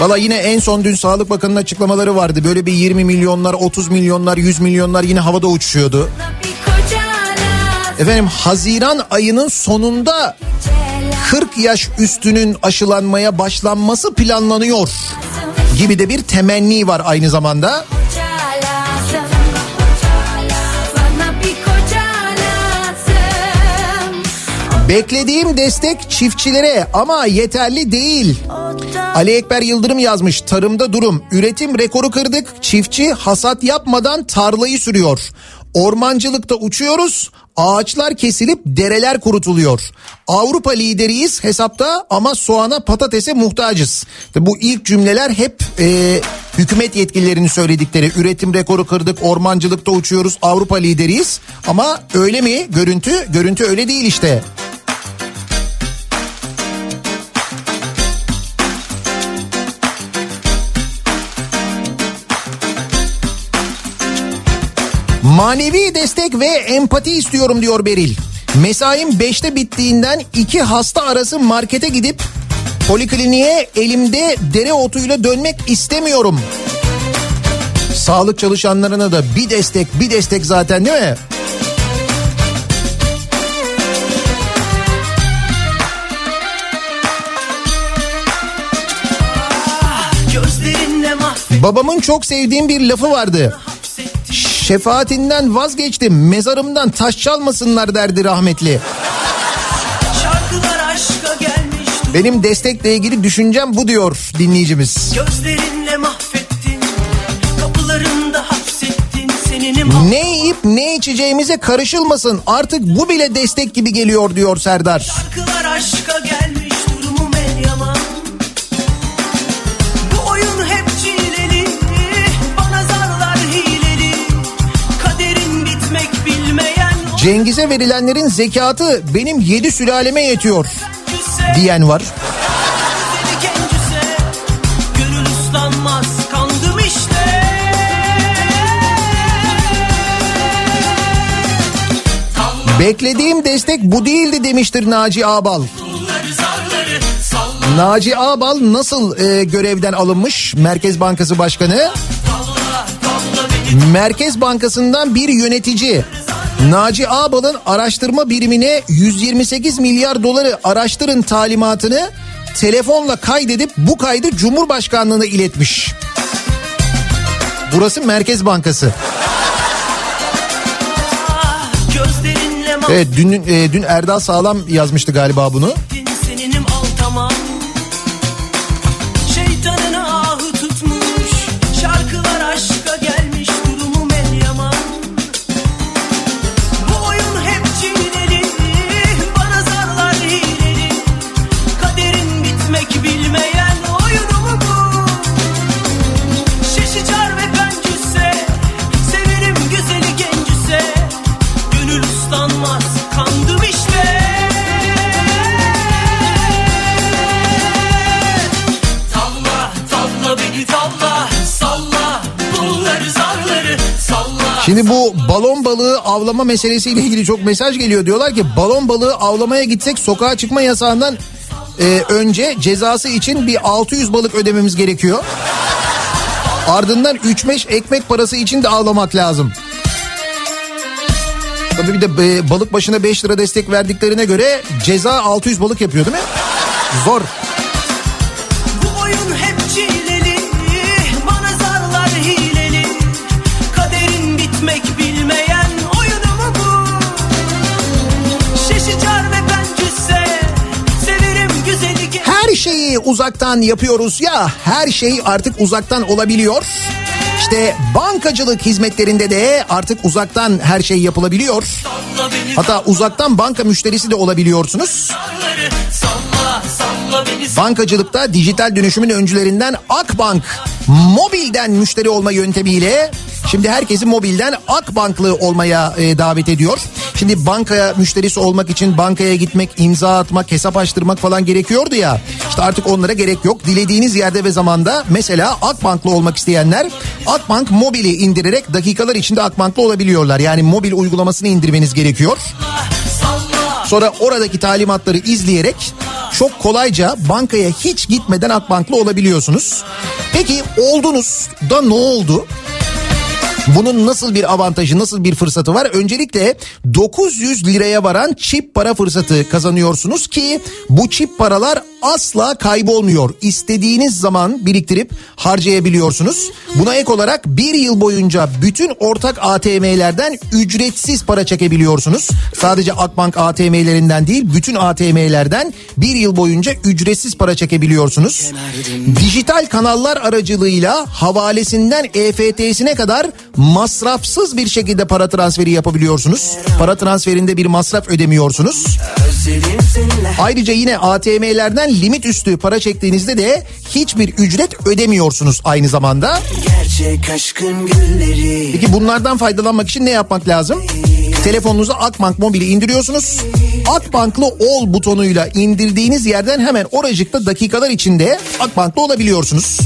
Valla yine en son dün Sağlık Bakanı'nın açıklamaları vardı. Böyle bir 20 milyonlar, 30 milyonlar, 100 milyonlar yine havada uçuşuyordu. Efendim Haziran ayının sonunda 40 yaş üstünün aşılanmaya başlanması planlanıyor gibi de bir temenni var aynı zamanda. Bana Beklediğim destek çiftçilere ama yeterli değil. Ali Ekber Yıldırım yazmış tarımda durum. Üretim rekoru kırdık. Çiftçi hasat yapmadan tarlayı sürüyor. Ormancılıkta uçuyoruz. Ağaçlar kesilip dereler kurutuluyor. Avrupa lideriyiz hesapta ama soğana patatese muhtacız. Bu ilk cümleler hep e, hükümet yetkililerinin söyledikleri. Üretim rekoru kırdık, ormancılıkta uçuyoruz, Avrupa lideriyiz. Ama öyle mi görüntü? Görüntü öyle değil işte. Manevi destek ve empati istiyorum diyor Beril. Mesaim 5'te bittiğinden iki hasta arası markete gidip polikliniğe elimde dereotuyla dönmek istemiyorum. Sağlık çalışanlarına da bir destek bir destek zaten değil mi? Mahvet Babamın çok sevdiğim bir lafı vardı. Şefaatinden vazgeçtim mezarımdan taş çalmasınlar derdi rahmetli. Benim destekle ilgili düşüncem bu diyor dinleyicimiz. Gözlerinle mahvettin Kapılarında hapsettin Senini mahvettin Ne yiyip ne içeceğimize karışılmasın artık bu bile destek gibi geliyor diyor Serdar. Şarkılar aşka gelmiş Cengiz'e verilenlerin zekatı benim yedi sülaleme yetiyor diyen var. Beklediğim destek bu değildi demiştir Naci Ağbal. Naci Ağbal nasıl e, görevden alınmış Merkez Bankası Başkanı? Merkez Bankası'ndan bir yönetici Naci Ağbal'ın araştırma birimine 128 milyar doları araştırın talimatını telefonla kaydedip bu kaydı Cumhurbaşkanlığına iletmiş. Burası Merkez Bankası. Evet dün e, dün Erdal Sağlam yazmıştı galiba bunu. Şimdi bu balon balığı avlama meselesiyle ilgili çok mesaj geliyor. Diyorlar ki balon balığı avlamaya gitsek sokağa çıkma yasağından e, önce cezası için bir 600 balık ödememiz gerekiyor. Ardından 3-5 ekmek parası için de avlamak lazım. Tabii bir de e, balık başına 5 lira destek verdiklerine göre ceza 600 balık yapıyor değil mi? Zor. Uzaktan yapıyoruz ya her şey artık uzaktan olabiliyor. İşte bankacılık hizmetlerinde de artık uzaktan her şey yapılabiliyor. Hatta uzaktan banka müşterisi de olabiliyorsunuz. Bankacılıkta dijital dönüşümün öncülerinden Akbank mobilden müşteri olma yöntemiyle şimdi herkesi mobilden Akbanklı olmaya e, davet ediyor. Şimdi bankaya müşterisi olmak için bankaya gitmek, imza atmak, hesap açtırmak falan gerekiyordu ya. İşte artık onlara gerek yok. Dilediğiniz yerde ve zamanda mesela Akbanklı olmak isteyenler Akbank mobili indirerek dakikalar içinde Akbanklı olabiliyorlar. Yani mobil uygulamasını indirmeniz gerekiyor. Sonra oradaki talimatları izleyerek çok kolayca bankaya hiç gitmeden Akbanklı olabiliyorsunuz. Peki oldunuz da ne oldu? Bunun nasıl bir avantajı, nasıl bir fırsatı var? Öncelikle 900 liraya varan çip para fırsatı kazanıyorsunuz ki bu çip paralar asla kaybolmuyor. İstediğiniz zaman biriktirip harcayabiliyorsunuz. Buna ek olarak bir yıl boyunca bütün ortak ATM'lerden ücretsiz para çekebiliyorsunuz. Sadece Akbank ATM'lerinden değil bütün ATM'lerden bir yıl boyunca ücretsiz para çekebiliyorsunuz. Dijital kanallar aracılığıyla havalesinden EFT'sine kadar masrafsız bir şekilde para transferi yapabiliyorsunuz. Para transferinde bir masraf ödemiyorsunuz. Ayrıca yine ATM'lerden limit üstü para çektiğinizde de hiçbir ücret ödemiyorsunuz aynı zamanda. Peki bunlardan faydalanmak için ne yapmak lazım? Telefonunuza Akbank mobili indiriyorsunuz. Akbanklı ol butonuyla indirdiğiniz yerden hemen oracıkta dakikalar içinde Akbanklı olabiliyorsunuz.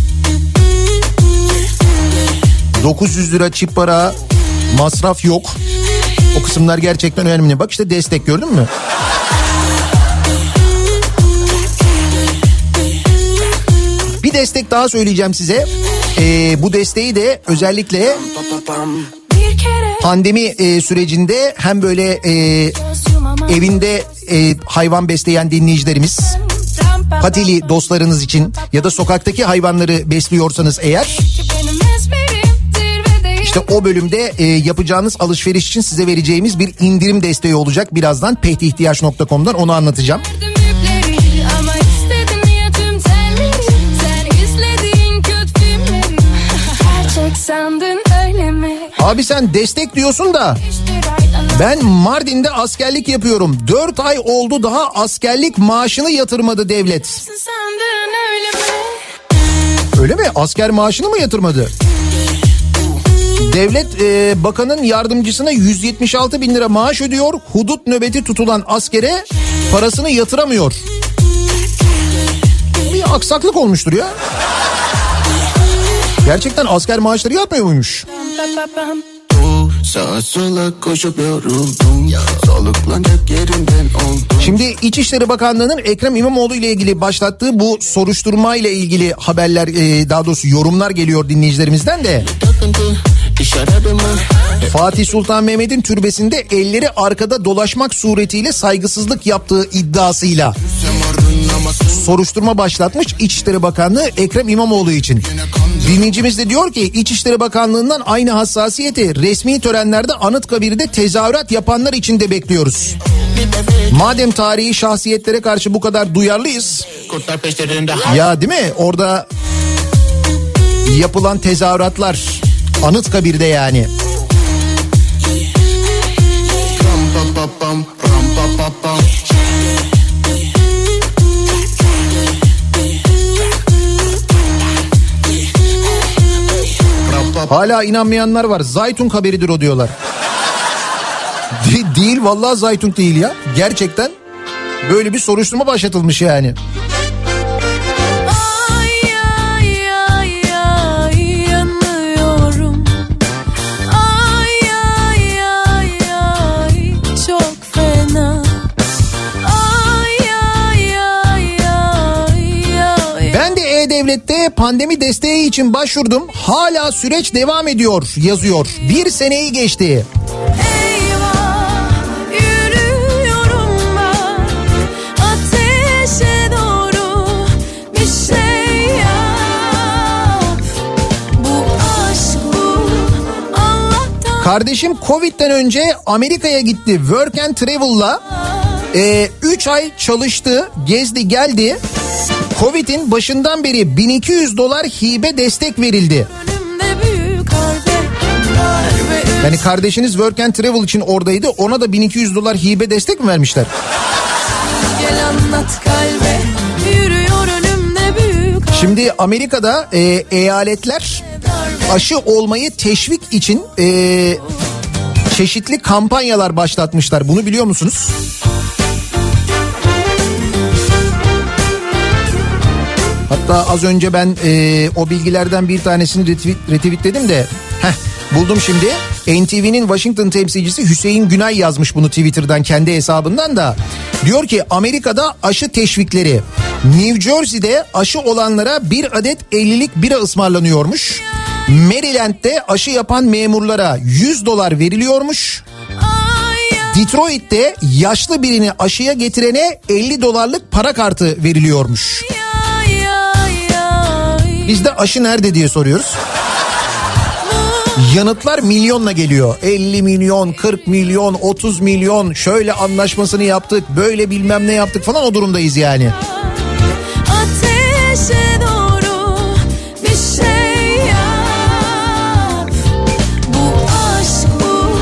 900 lira çip para Masraf yok. O kısımlar gerçekten önemli. Bak işte destek gördün mü? Bir destek daha söyleyeceğim size. Ee, bu desteği de özellikle pandemi e, sürecinde hem böyle e, evinde e, hayvan besleyen dinleyicilerimiz patili dostlarınız için ya da sokaktaki hayvanları besliyorsanız eğer işte o bölümde e, yapacağınız alışveriş için size vereceğimiz bir indirim desteği olacak. Birazdan pehtihtiyaç.com'dan onu anlatacağım. Abi sen destek diyorsun da ben Mardin'de askerlik yapıyorum. 4 ay oldu daha askerlik maaşını yatırmadı devlet. Öyle mi? Asker maaşını mı yatırmadı? Devlet e, bakanın yardımcısına 176 bin lira maaş ödüyor. Hudut nöbeti tutulan askere parasını yatıramıyor. Bir aksaklık olmuştur ya. Gerçekten asker maaşları yatmıyor muymuş? Sağa sola koşup yoruldum Soluklanacak yerinden oldum Şimdi İçişleri Bakanlığı'nın Ekrem İmamoğlu ile ilgili başlattığı bu soruşturma ile ilgili haberler e, daha doğrusu yorumlar geliyor dinleyicilerimizden de. Takıntı Fatih Sultan Mehmet'in türbesinde elleri arkada dolaşmak suretiyle saygısızlık yaptığı iddiasıyla soruşturma başlatmış İçişleri Bakanlığı Ekrem İmamoğlu için. Dinleyicimiz de diyor ki İçişleri Bakanlığı'ndan aynı hassasiyeti resmi törenlerde Anıtkabir'de tezahürat yapanlar için de bekliyoruz. Madem tarihi şahsiyetlere karşı bu kadar duyarlıyız ya değil mi orada yapılan tezahüratlar Anıtkabir'de yani. Hala inanmayanlar var. Zaytun haberidir o diyorlar. De- değil vallahi Zaytun değil ya. Gerçekten böyle bir soruşturma başlatılmış yani. De E-Devlet'te pandemi desteği için başvurdum. Hala süreç devam ediyor yazıyor. Bir seneyi geçti. Eyvah yürüyorum ben ateşe doğru bir şey Kardeşim Covid'den önce Amerika'ya gitti. Work and Travel'la 3 ay çalıştı, gezdi, geldi. Covid'in başından beri 1200 dolar hibe destek verildi. Yani kardeşiniz Work and Travel için oradaydı. Ona da 1200 dolar hibe destek mi vermişler? gel anlat kalbe Yürüyor önümde büyük harbe Şimdi Amerika'da e, eyaletler aşı olmayı teşvik için e, çeşitli kampanyalar başlatmışlar. Bunu biliyor musunuz? Hatta az önce ben e, o bilgilerden bir tanesini retweet, retweetledim de heh, buldum şimdi. NTV'nin Washington temsilcisi Hüseyin Günay yazmış bunu Twitter'dan kendi hesabından da. Diyor ki Amerika'da aşı teşvikleri New Jersey'de aşı olanlara bir adet 50'lik bira ısmarlanıyormuş. Maryland'de aşı yapan memurlara 100 dolar veriliyormuş. Detroit'te yaşlı birini aşıya getirene 50 dolarlık para kartı veriliyormuş. Ay Biz de aşı nerede diye soruyoruz. Yanıtlar milyonla geliyor. 50 milyon, 40 milyon, 30 milyon şöyle anlaşmasını yaptık, böyle bilmem ne yaptık falan o durumdayız yani. Ateşe doğru bir şey yap Bu aşk bu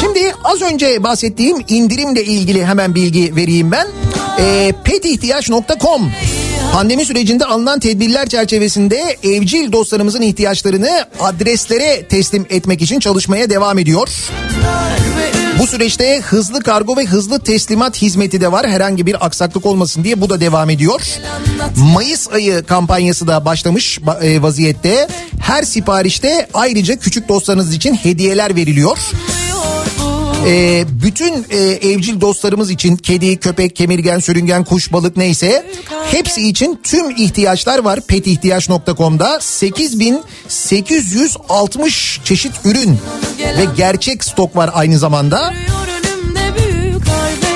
Şimdi az önce bahsettiğim indirimle ilgili hemen bilgi vereyim ben. Ee, petihtiyaç.com Pandemi sürecinde alınan tedbirler çerçevesinde evcil dostlarımızın ihtiyaçlarını adreslere teslim etmek için çalışmaya devam ediyor. Bu süreçte hızlı kargo ve hızlı teslimat hizmeti de var. Herhangi bir aksaklık olmasın diye bu da devam ediyor. Mayıs ayı kampanyası da başlamış ba- e, vaziyette. Her siparişte ayrıca küçük dostlarınız için hediyeler veriliyor. Ee, bütün e, evcil dostlarımız için kedi, köpek, kemirgen, sürüngen, kuş, balık neyse hepsi için tüm ihtiyaçlar var petihtiyaç.com'da 8860 çeşit ürün ve gerçek stok var aynı zamanda.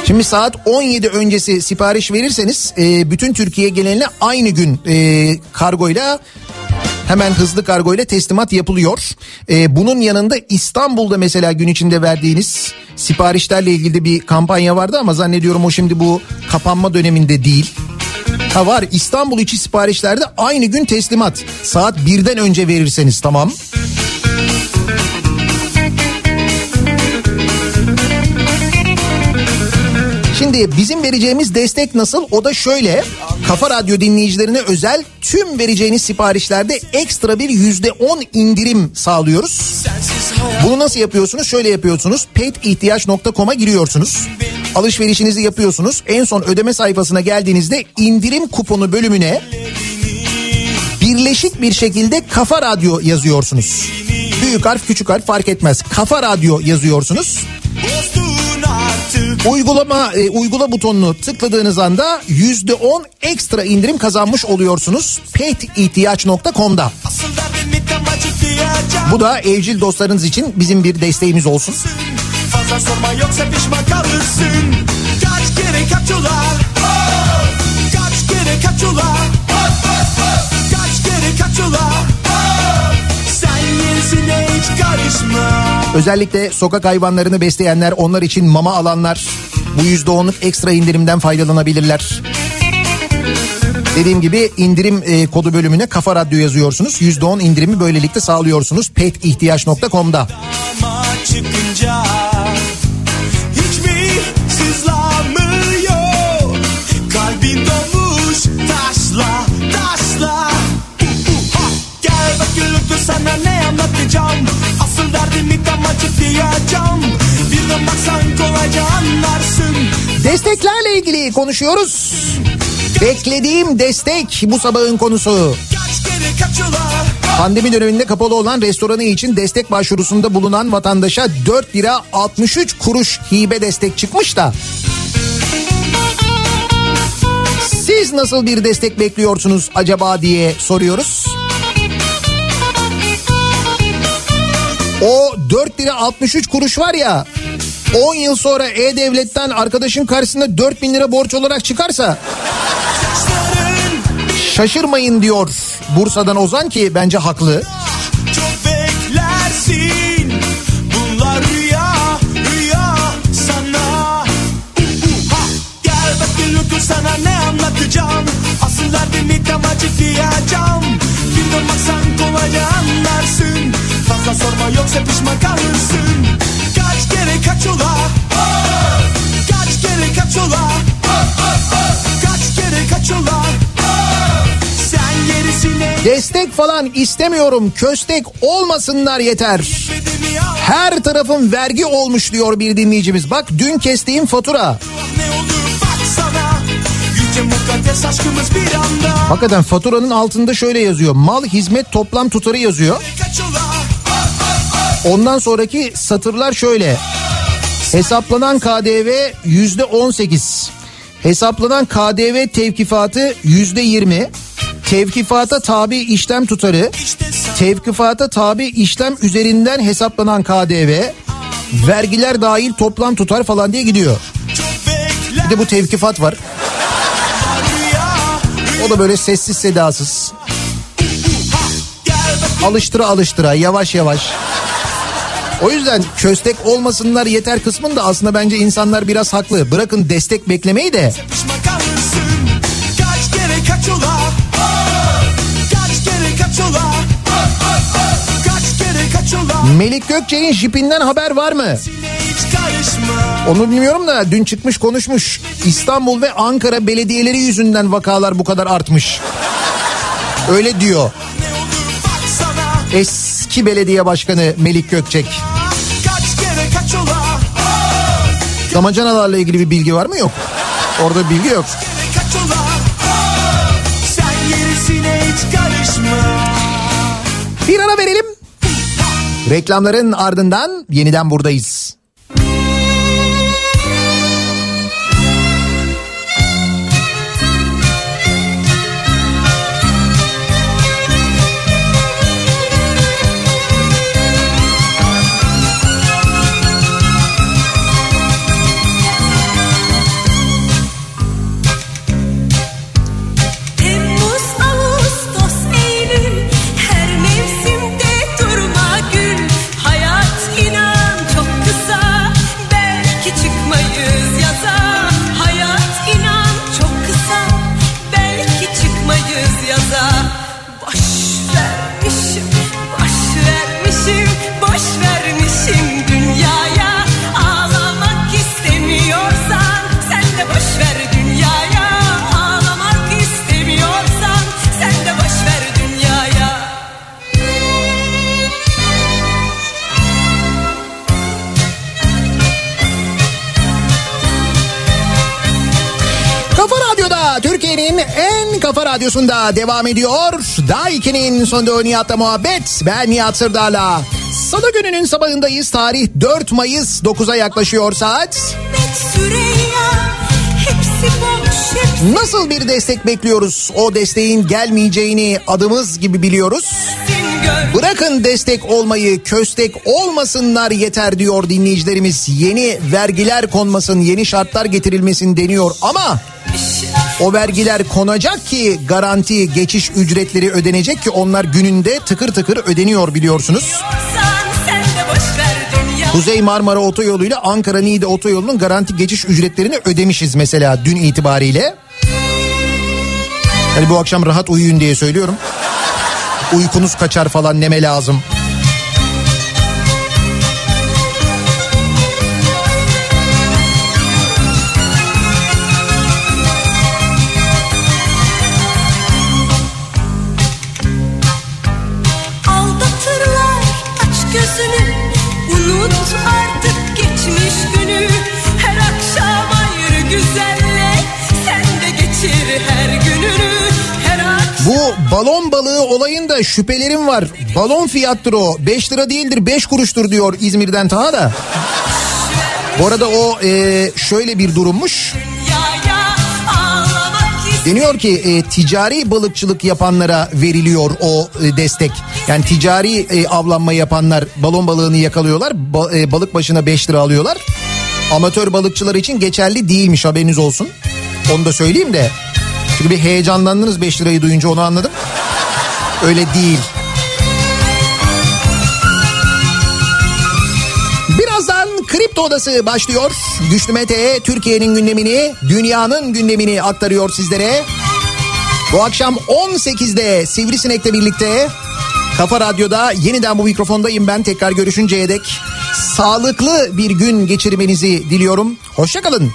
Şimdi saat 17 öncesi sipariş verirseniz e, bütün Türkiye geneline aynı gün e, kargoyla hemen hızlı kargoyla teslimat yapılıyor. E, bunun yanında İstanbul'da mesela gün içinde verdiğiniz siparişlerle ilgili bir kampanya vardı ama zannediyorum o şimdi bu kapanma döneminde değil. Ha var İstanbul içi siparişlerde aynı gün teslimat. Saat 1'den önce verirseniz tamam. Şimdi bizim vereceğimiz destek nasıl? O da şöyle. Kafa Radyo dinleyicilerine özel tüm vereceğiniz siparişlerde ekstra bir yüzde on indirim sağlıyoruz. Bunu nasıl yapıyorsunuz? Şöyle yapıyorsunuz. petihtiyaç.com'a giriyorsunuz. Alışverişinizi yapıyorsunuz. En son ödeme sayfasına geldiğinizde indirim kuponu bölümüne birleşik bir şekilde Kafa Radyo yazıyorsunuz. Büyük harf küçük harf fark etmez. Kafa Radyo yazıyorsunuz. Uygulama e, uygula butonunu tıkladığınız anda yüzde on ekstra indirim kazanmış oluyorsunuz. petihtiyaç.com'da. Bu da evcil dostlarınız için bizim bir desteğimiz olsun. Fazla sorma yoksa pişman kalırsın Kaç kere kaç ola Kaç kere kaç ola Kaç kere kaç ola Sen gerisine hiç karışma Özellikle sokak hayvanlarını besleyenler onlar için mama alanlar bu yüzde onluk ekstra indirimden faydalanabilirler. Dediğim gibi indirim e, kodu bölümüne Kafa Radyo yazıyorsunuz. Yüzde on indirimi böylelikle sağlıyorsunuz. petihtiyaç.com'da. Ama çıkınca açık diyeceğim Birden baksan kolayca anlarsın Desteklerle ilgili konuşuyoruz. Beklediğim destek bu sabahın konusu. Pandemi döneminde kapalı olan restoranı için destek başvurusunda bulunan vatandaşa 4 lira 63 kuruş hibe destek çıkmış da. Siz nasıl bir destek bekliyorsunuz acaba diye soruyoruz. O 4 lira 63 kuruş var ya 10 yıl sonra E-Devlet'ten arkadaşın karşısında 4 bin lira borç olarak çıkarsa şaşırmayın diyor Bursa'dan Ozan ki bence haklı. Çok beklersin. Bunlar rüya rüya sana. Gel de baksan kolayca anlarsın Fazla sorma yoksa pişman kalırsın Kaç kere kaç ola Kaç kere kaç ola Kaç kere kaç ola Sen gerisine Destek falan istemiyorum. Köstek olmasınlar yeter. Her tarafın vergi olmuş diyor bir dinleyicimiz. Bak dün kestiğim fatura. Hakikaten faturanın altında şöyle yazıyor. Mal hizmet toplam tutarı yazıyor. Ondan sonraki satırlar şöyle. Hesaplanan KDV yüzde 18. Hesaplanan KDV tevkifatı yüzde 20. Tevkifata tabi işlem tutarı. Tevkifata tabi işlem üzerinden hesaplanan KDV. Vergiler dahil toplam tutar falan diye gidiyor. Bir de bu tevkifat var. O da böyle sessiz sedasız. Alıştıra alıştıra yavaş yavaş. O yüzden köstek olmasınlar yeter kısmında aslında bence insanlar biraz haklı. Bırakın destek beklemeyi de Kaç kere kaç ola Kaç kere kaç ola Melik Gökçe'nin jipinden haber var mı? Onu bilmiyorum da dün çıkmış konuşmuş. İstanbul ve Ankara belediyeleri yüzünden vakalar bu kadar artmış. Öyle diyor. Eski belediye başkanı Melik Gökçek. Kaç kere kaç ola Damacanalarla ilgili bir bilgi var mı? Yok. Orada bilgi yok. Bir ara verelim. Reklamların ardından yeniden buradayız. Radyosunda devam ediyor. Daiki'nin sonunda Nihat'la muhabbet. Ben Nihat Sırdar'la. Salı gününün sabahındayız. Tarih 4 Mayıs 9'a yaklaşıyor saat. Nasıl bir destek bekliyoruz? O desteğin gelmeyeceğini adımız gibi biliyoruz. Bırakın destek olmayı, köstek olmasınlar yeter diyor dinleyicilerimiz. Yeni vergiler konmasın, yeni şartlar getirilmesin deniyor ama o vergiler konacak ki garanti geçiş ücretleri ödenecek ki onlar gününde tıkır tıkır ödeniyor biliyorsunuz. Kuzey Marmara Otoyolu ile Ankara Niğde Otoyolu'nun garanti geçiş ücretlerini ödemişiz mesela dün itibariyle. Hani bu akşam rahat uyuyun diye söylüyorum. Uykunuz kaçar falan neme lazım. Balon balığı olayında şüphelerim var. Balon fiyattır o. 5 lira değildir 5 kuruştur diyor İzmir'den Taha da. Bu arada o e, şöyle bir durummuş. Deniyor ki e, ticari balıkçılık yapanlara veriliyor o e, destek. Yani ticari e, avlanma yapanlar balon balığını yakalıyorlar. Ba- e, balık başına 5 lira alıyorlar. Amatör balıkçılar için geçerli değilmiş haberiniz olsun. Onu da söyleyeyim de. Çünkü bir heyecanlandınız 5 lirayı duyunca onu anladım. Öyle değil. Birazdan Kripto Odası başlıyor. Güçlü Mete Türkiye'nin gündemini, dünyanın gündemini aktarıyor sizlere. Bu akşam 18'de Sivrisinek'le birlikte Kafa Radyo'da yeniden bu mikrofondayım ben. Tekrar görüşünceye dek sağlıklı bir gün geçirmenizi diliyorum. Hoşçakalın.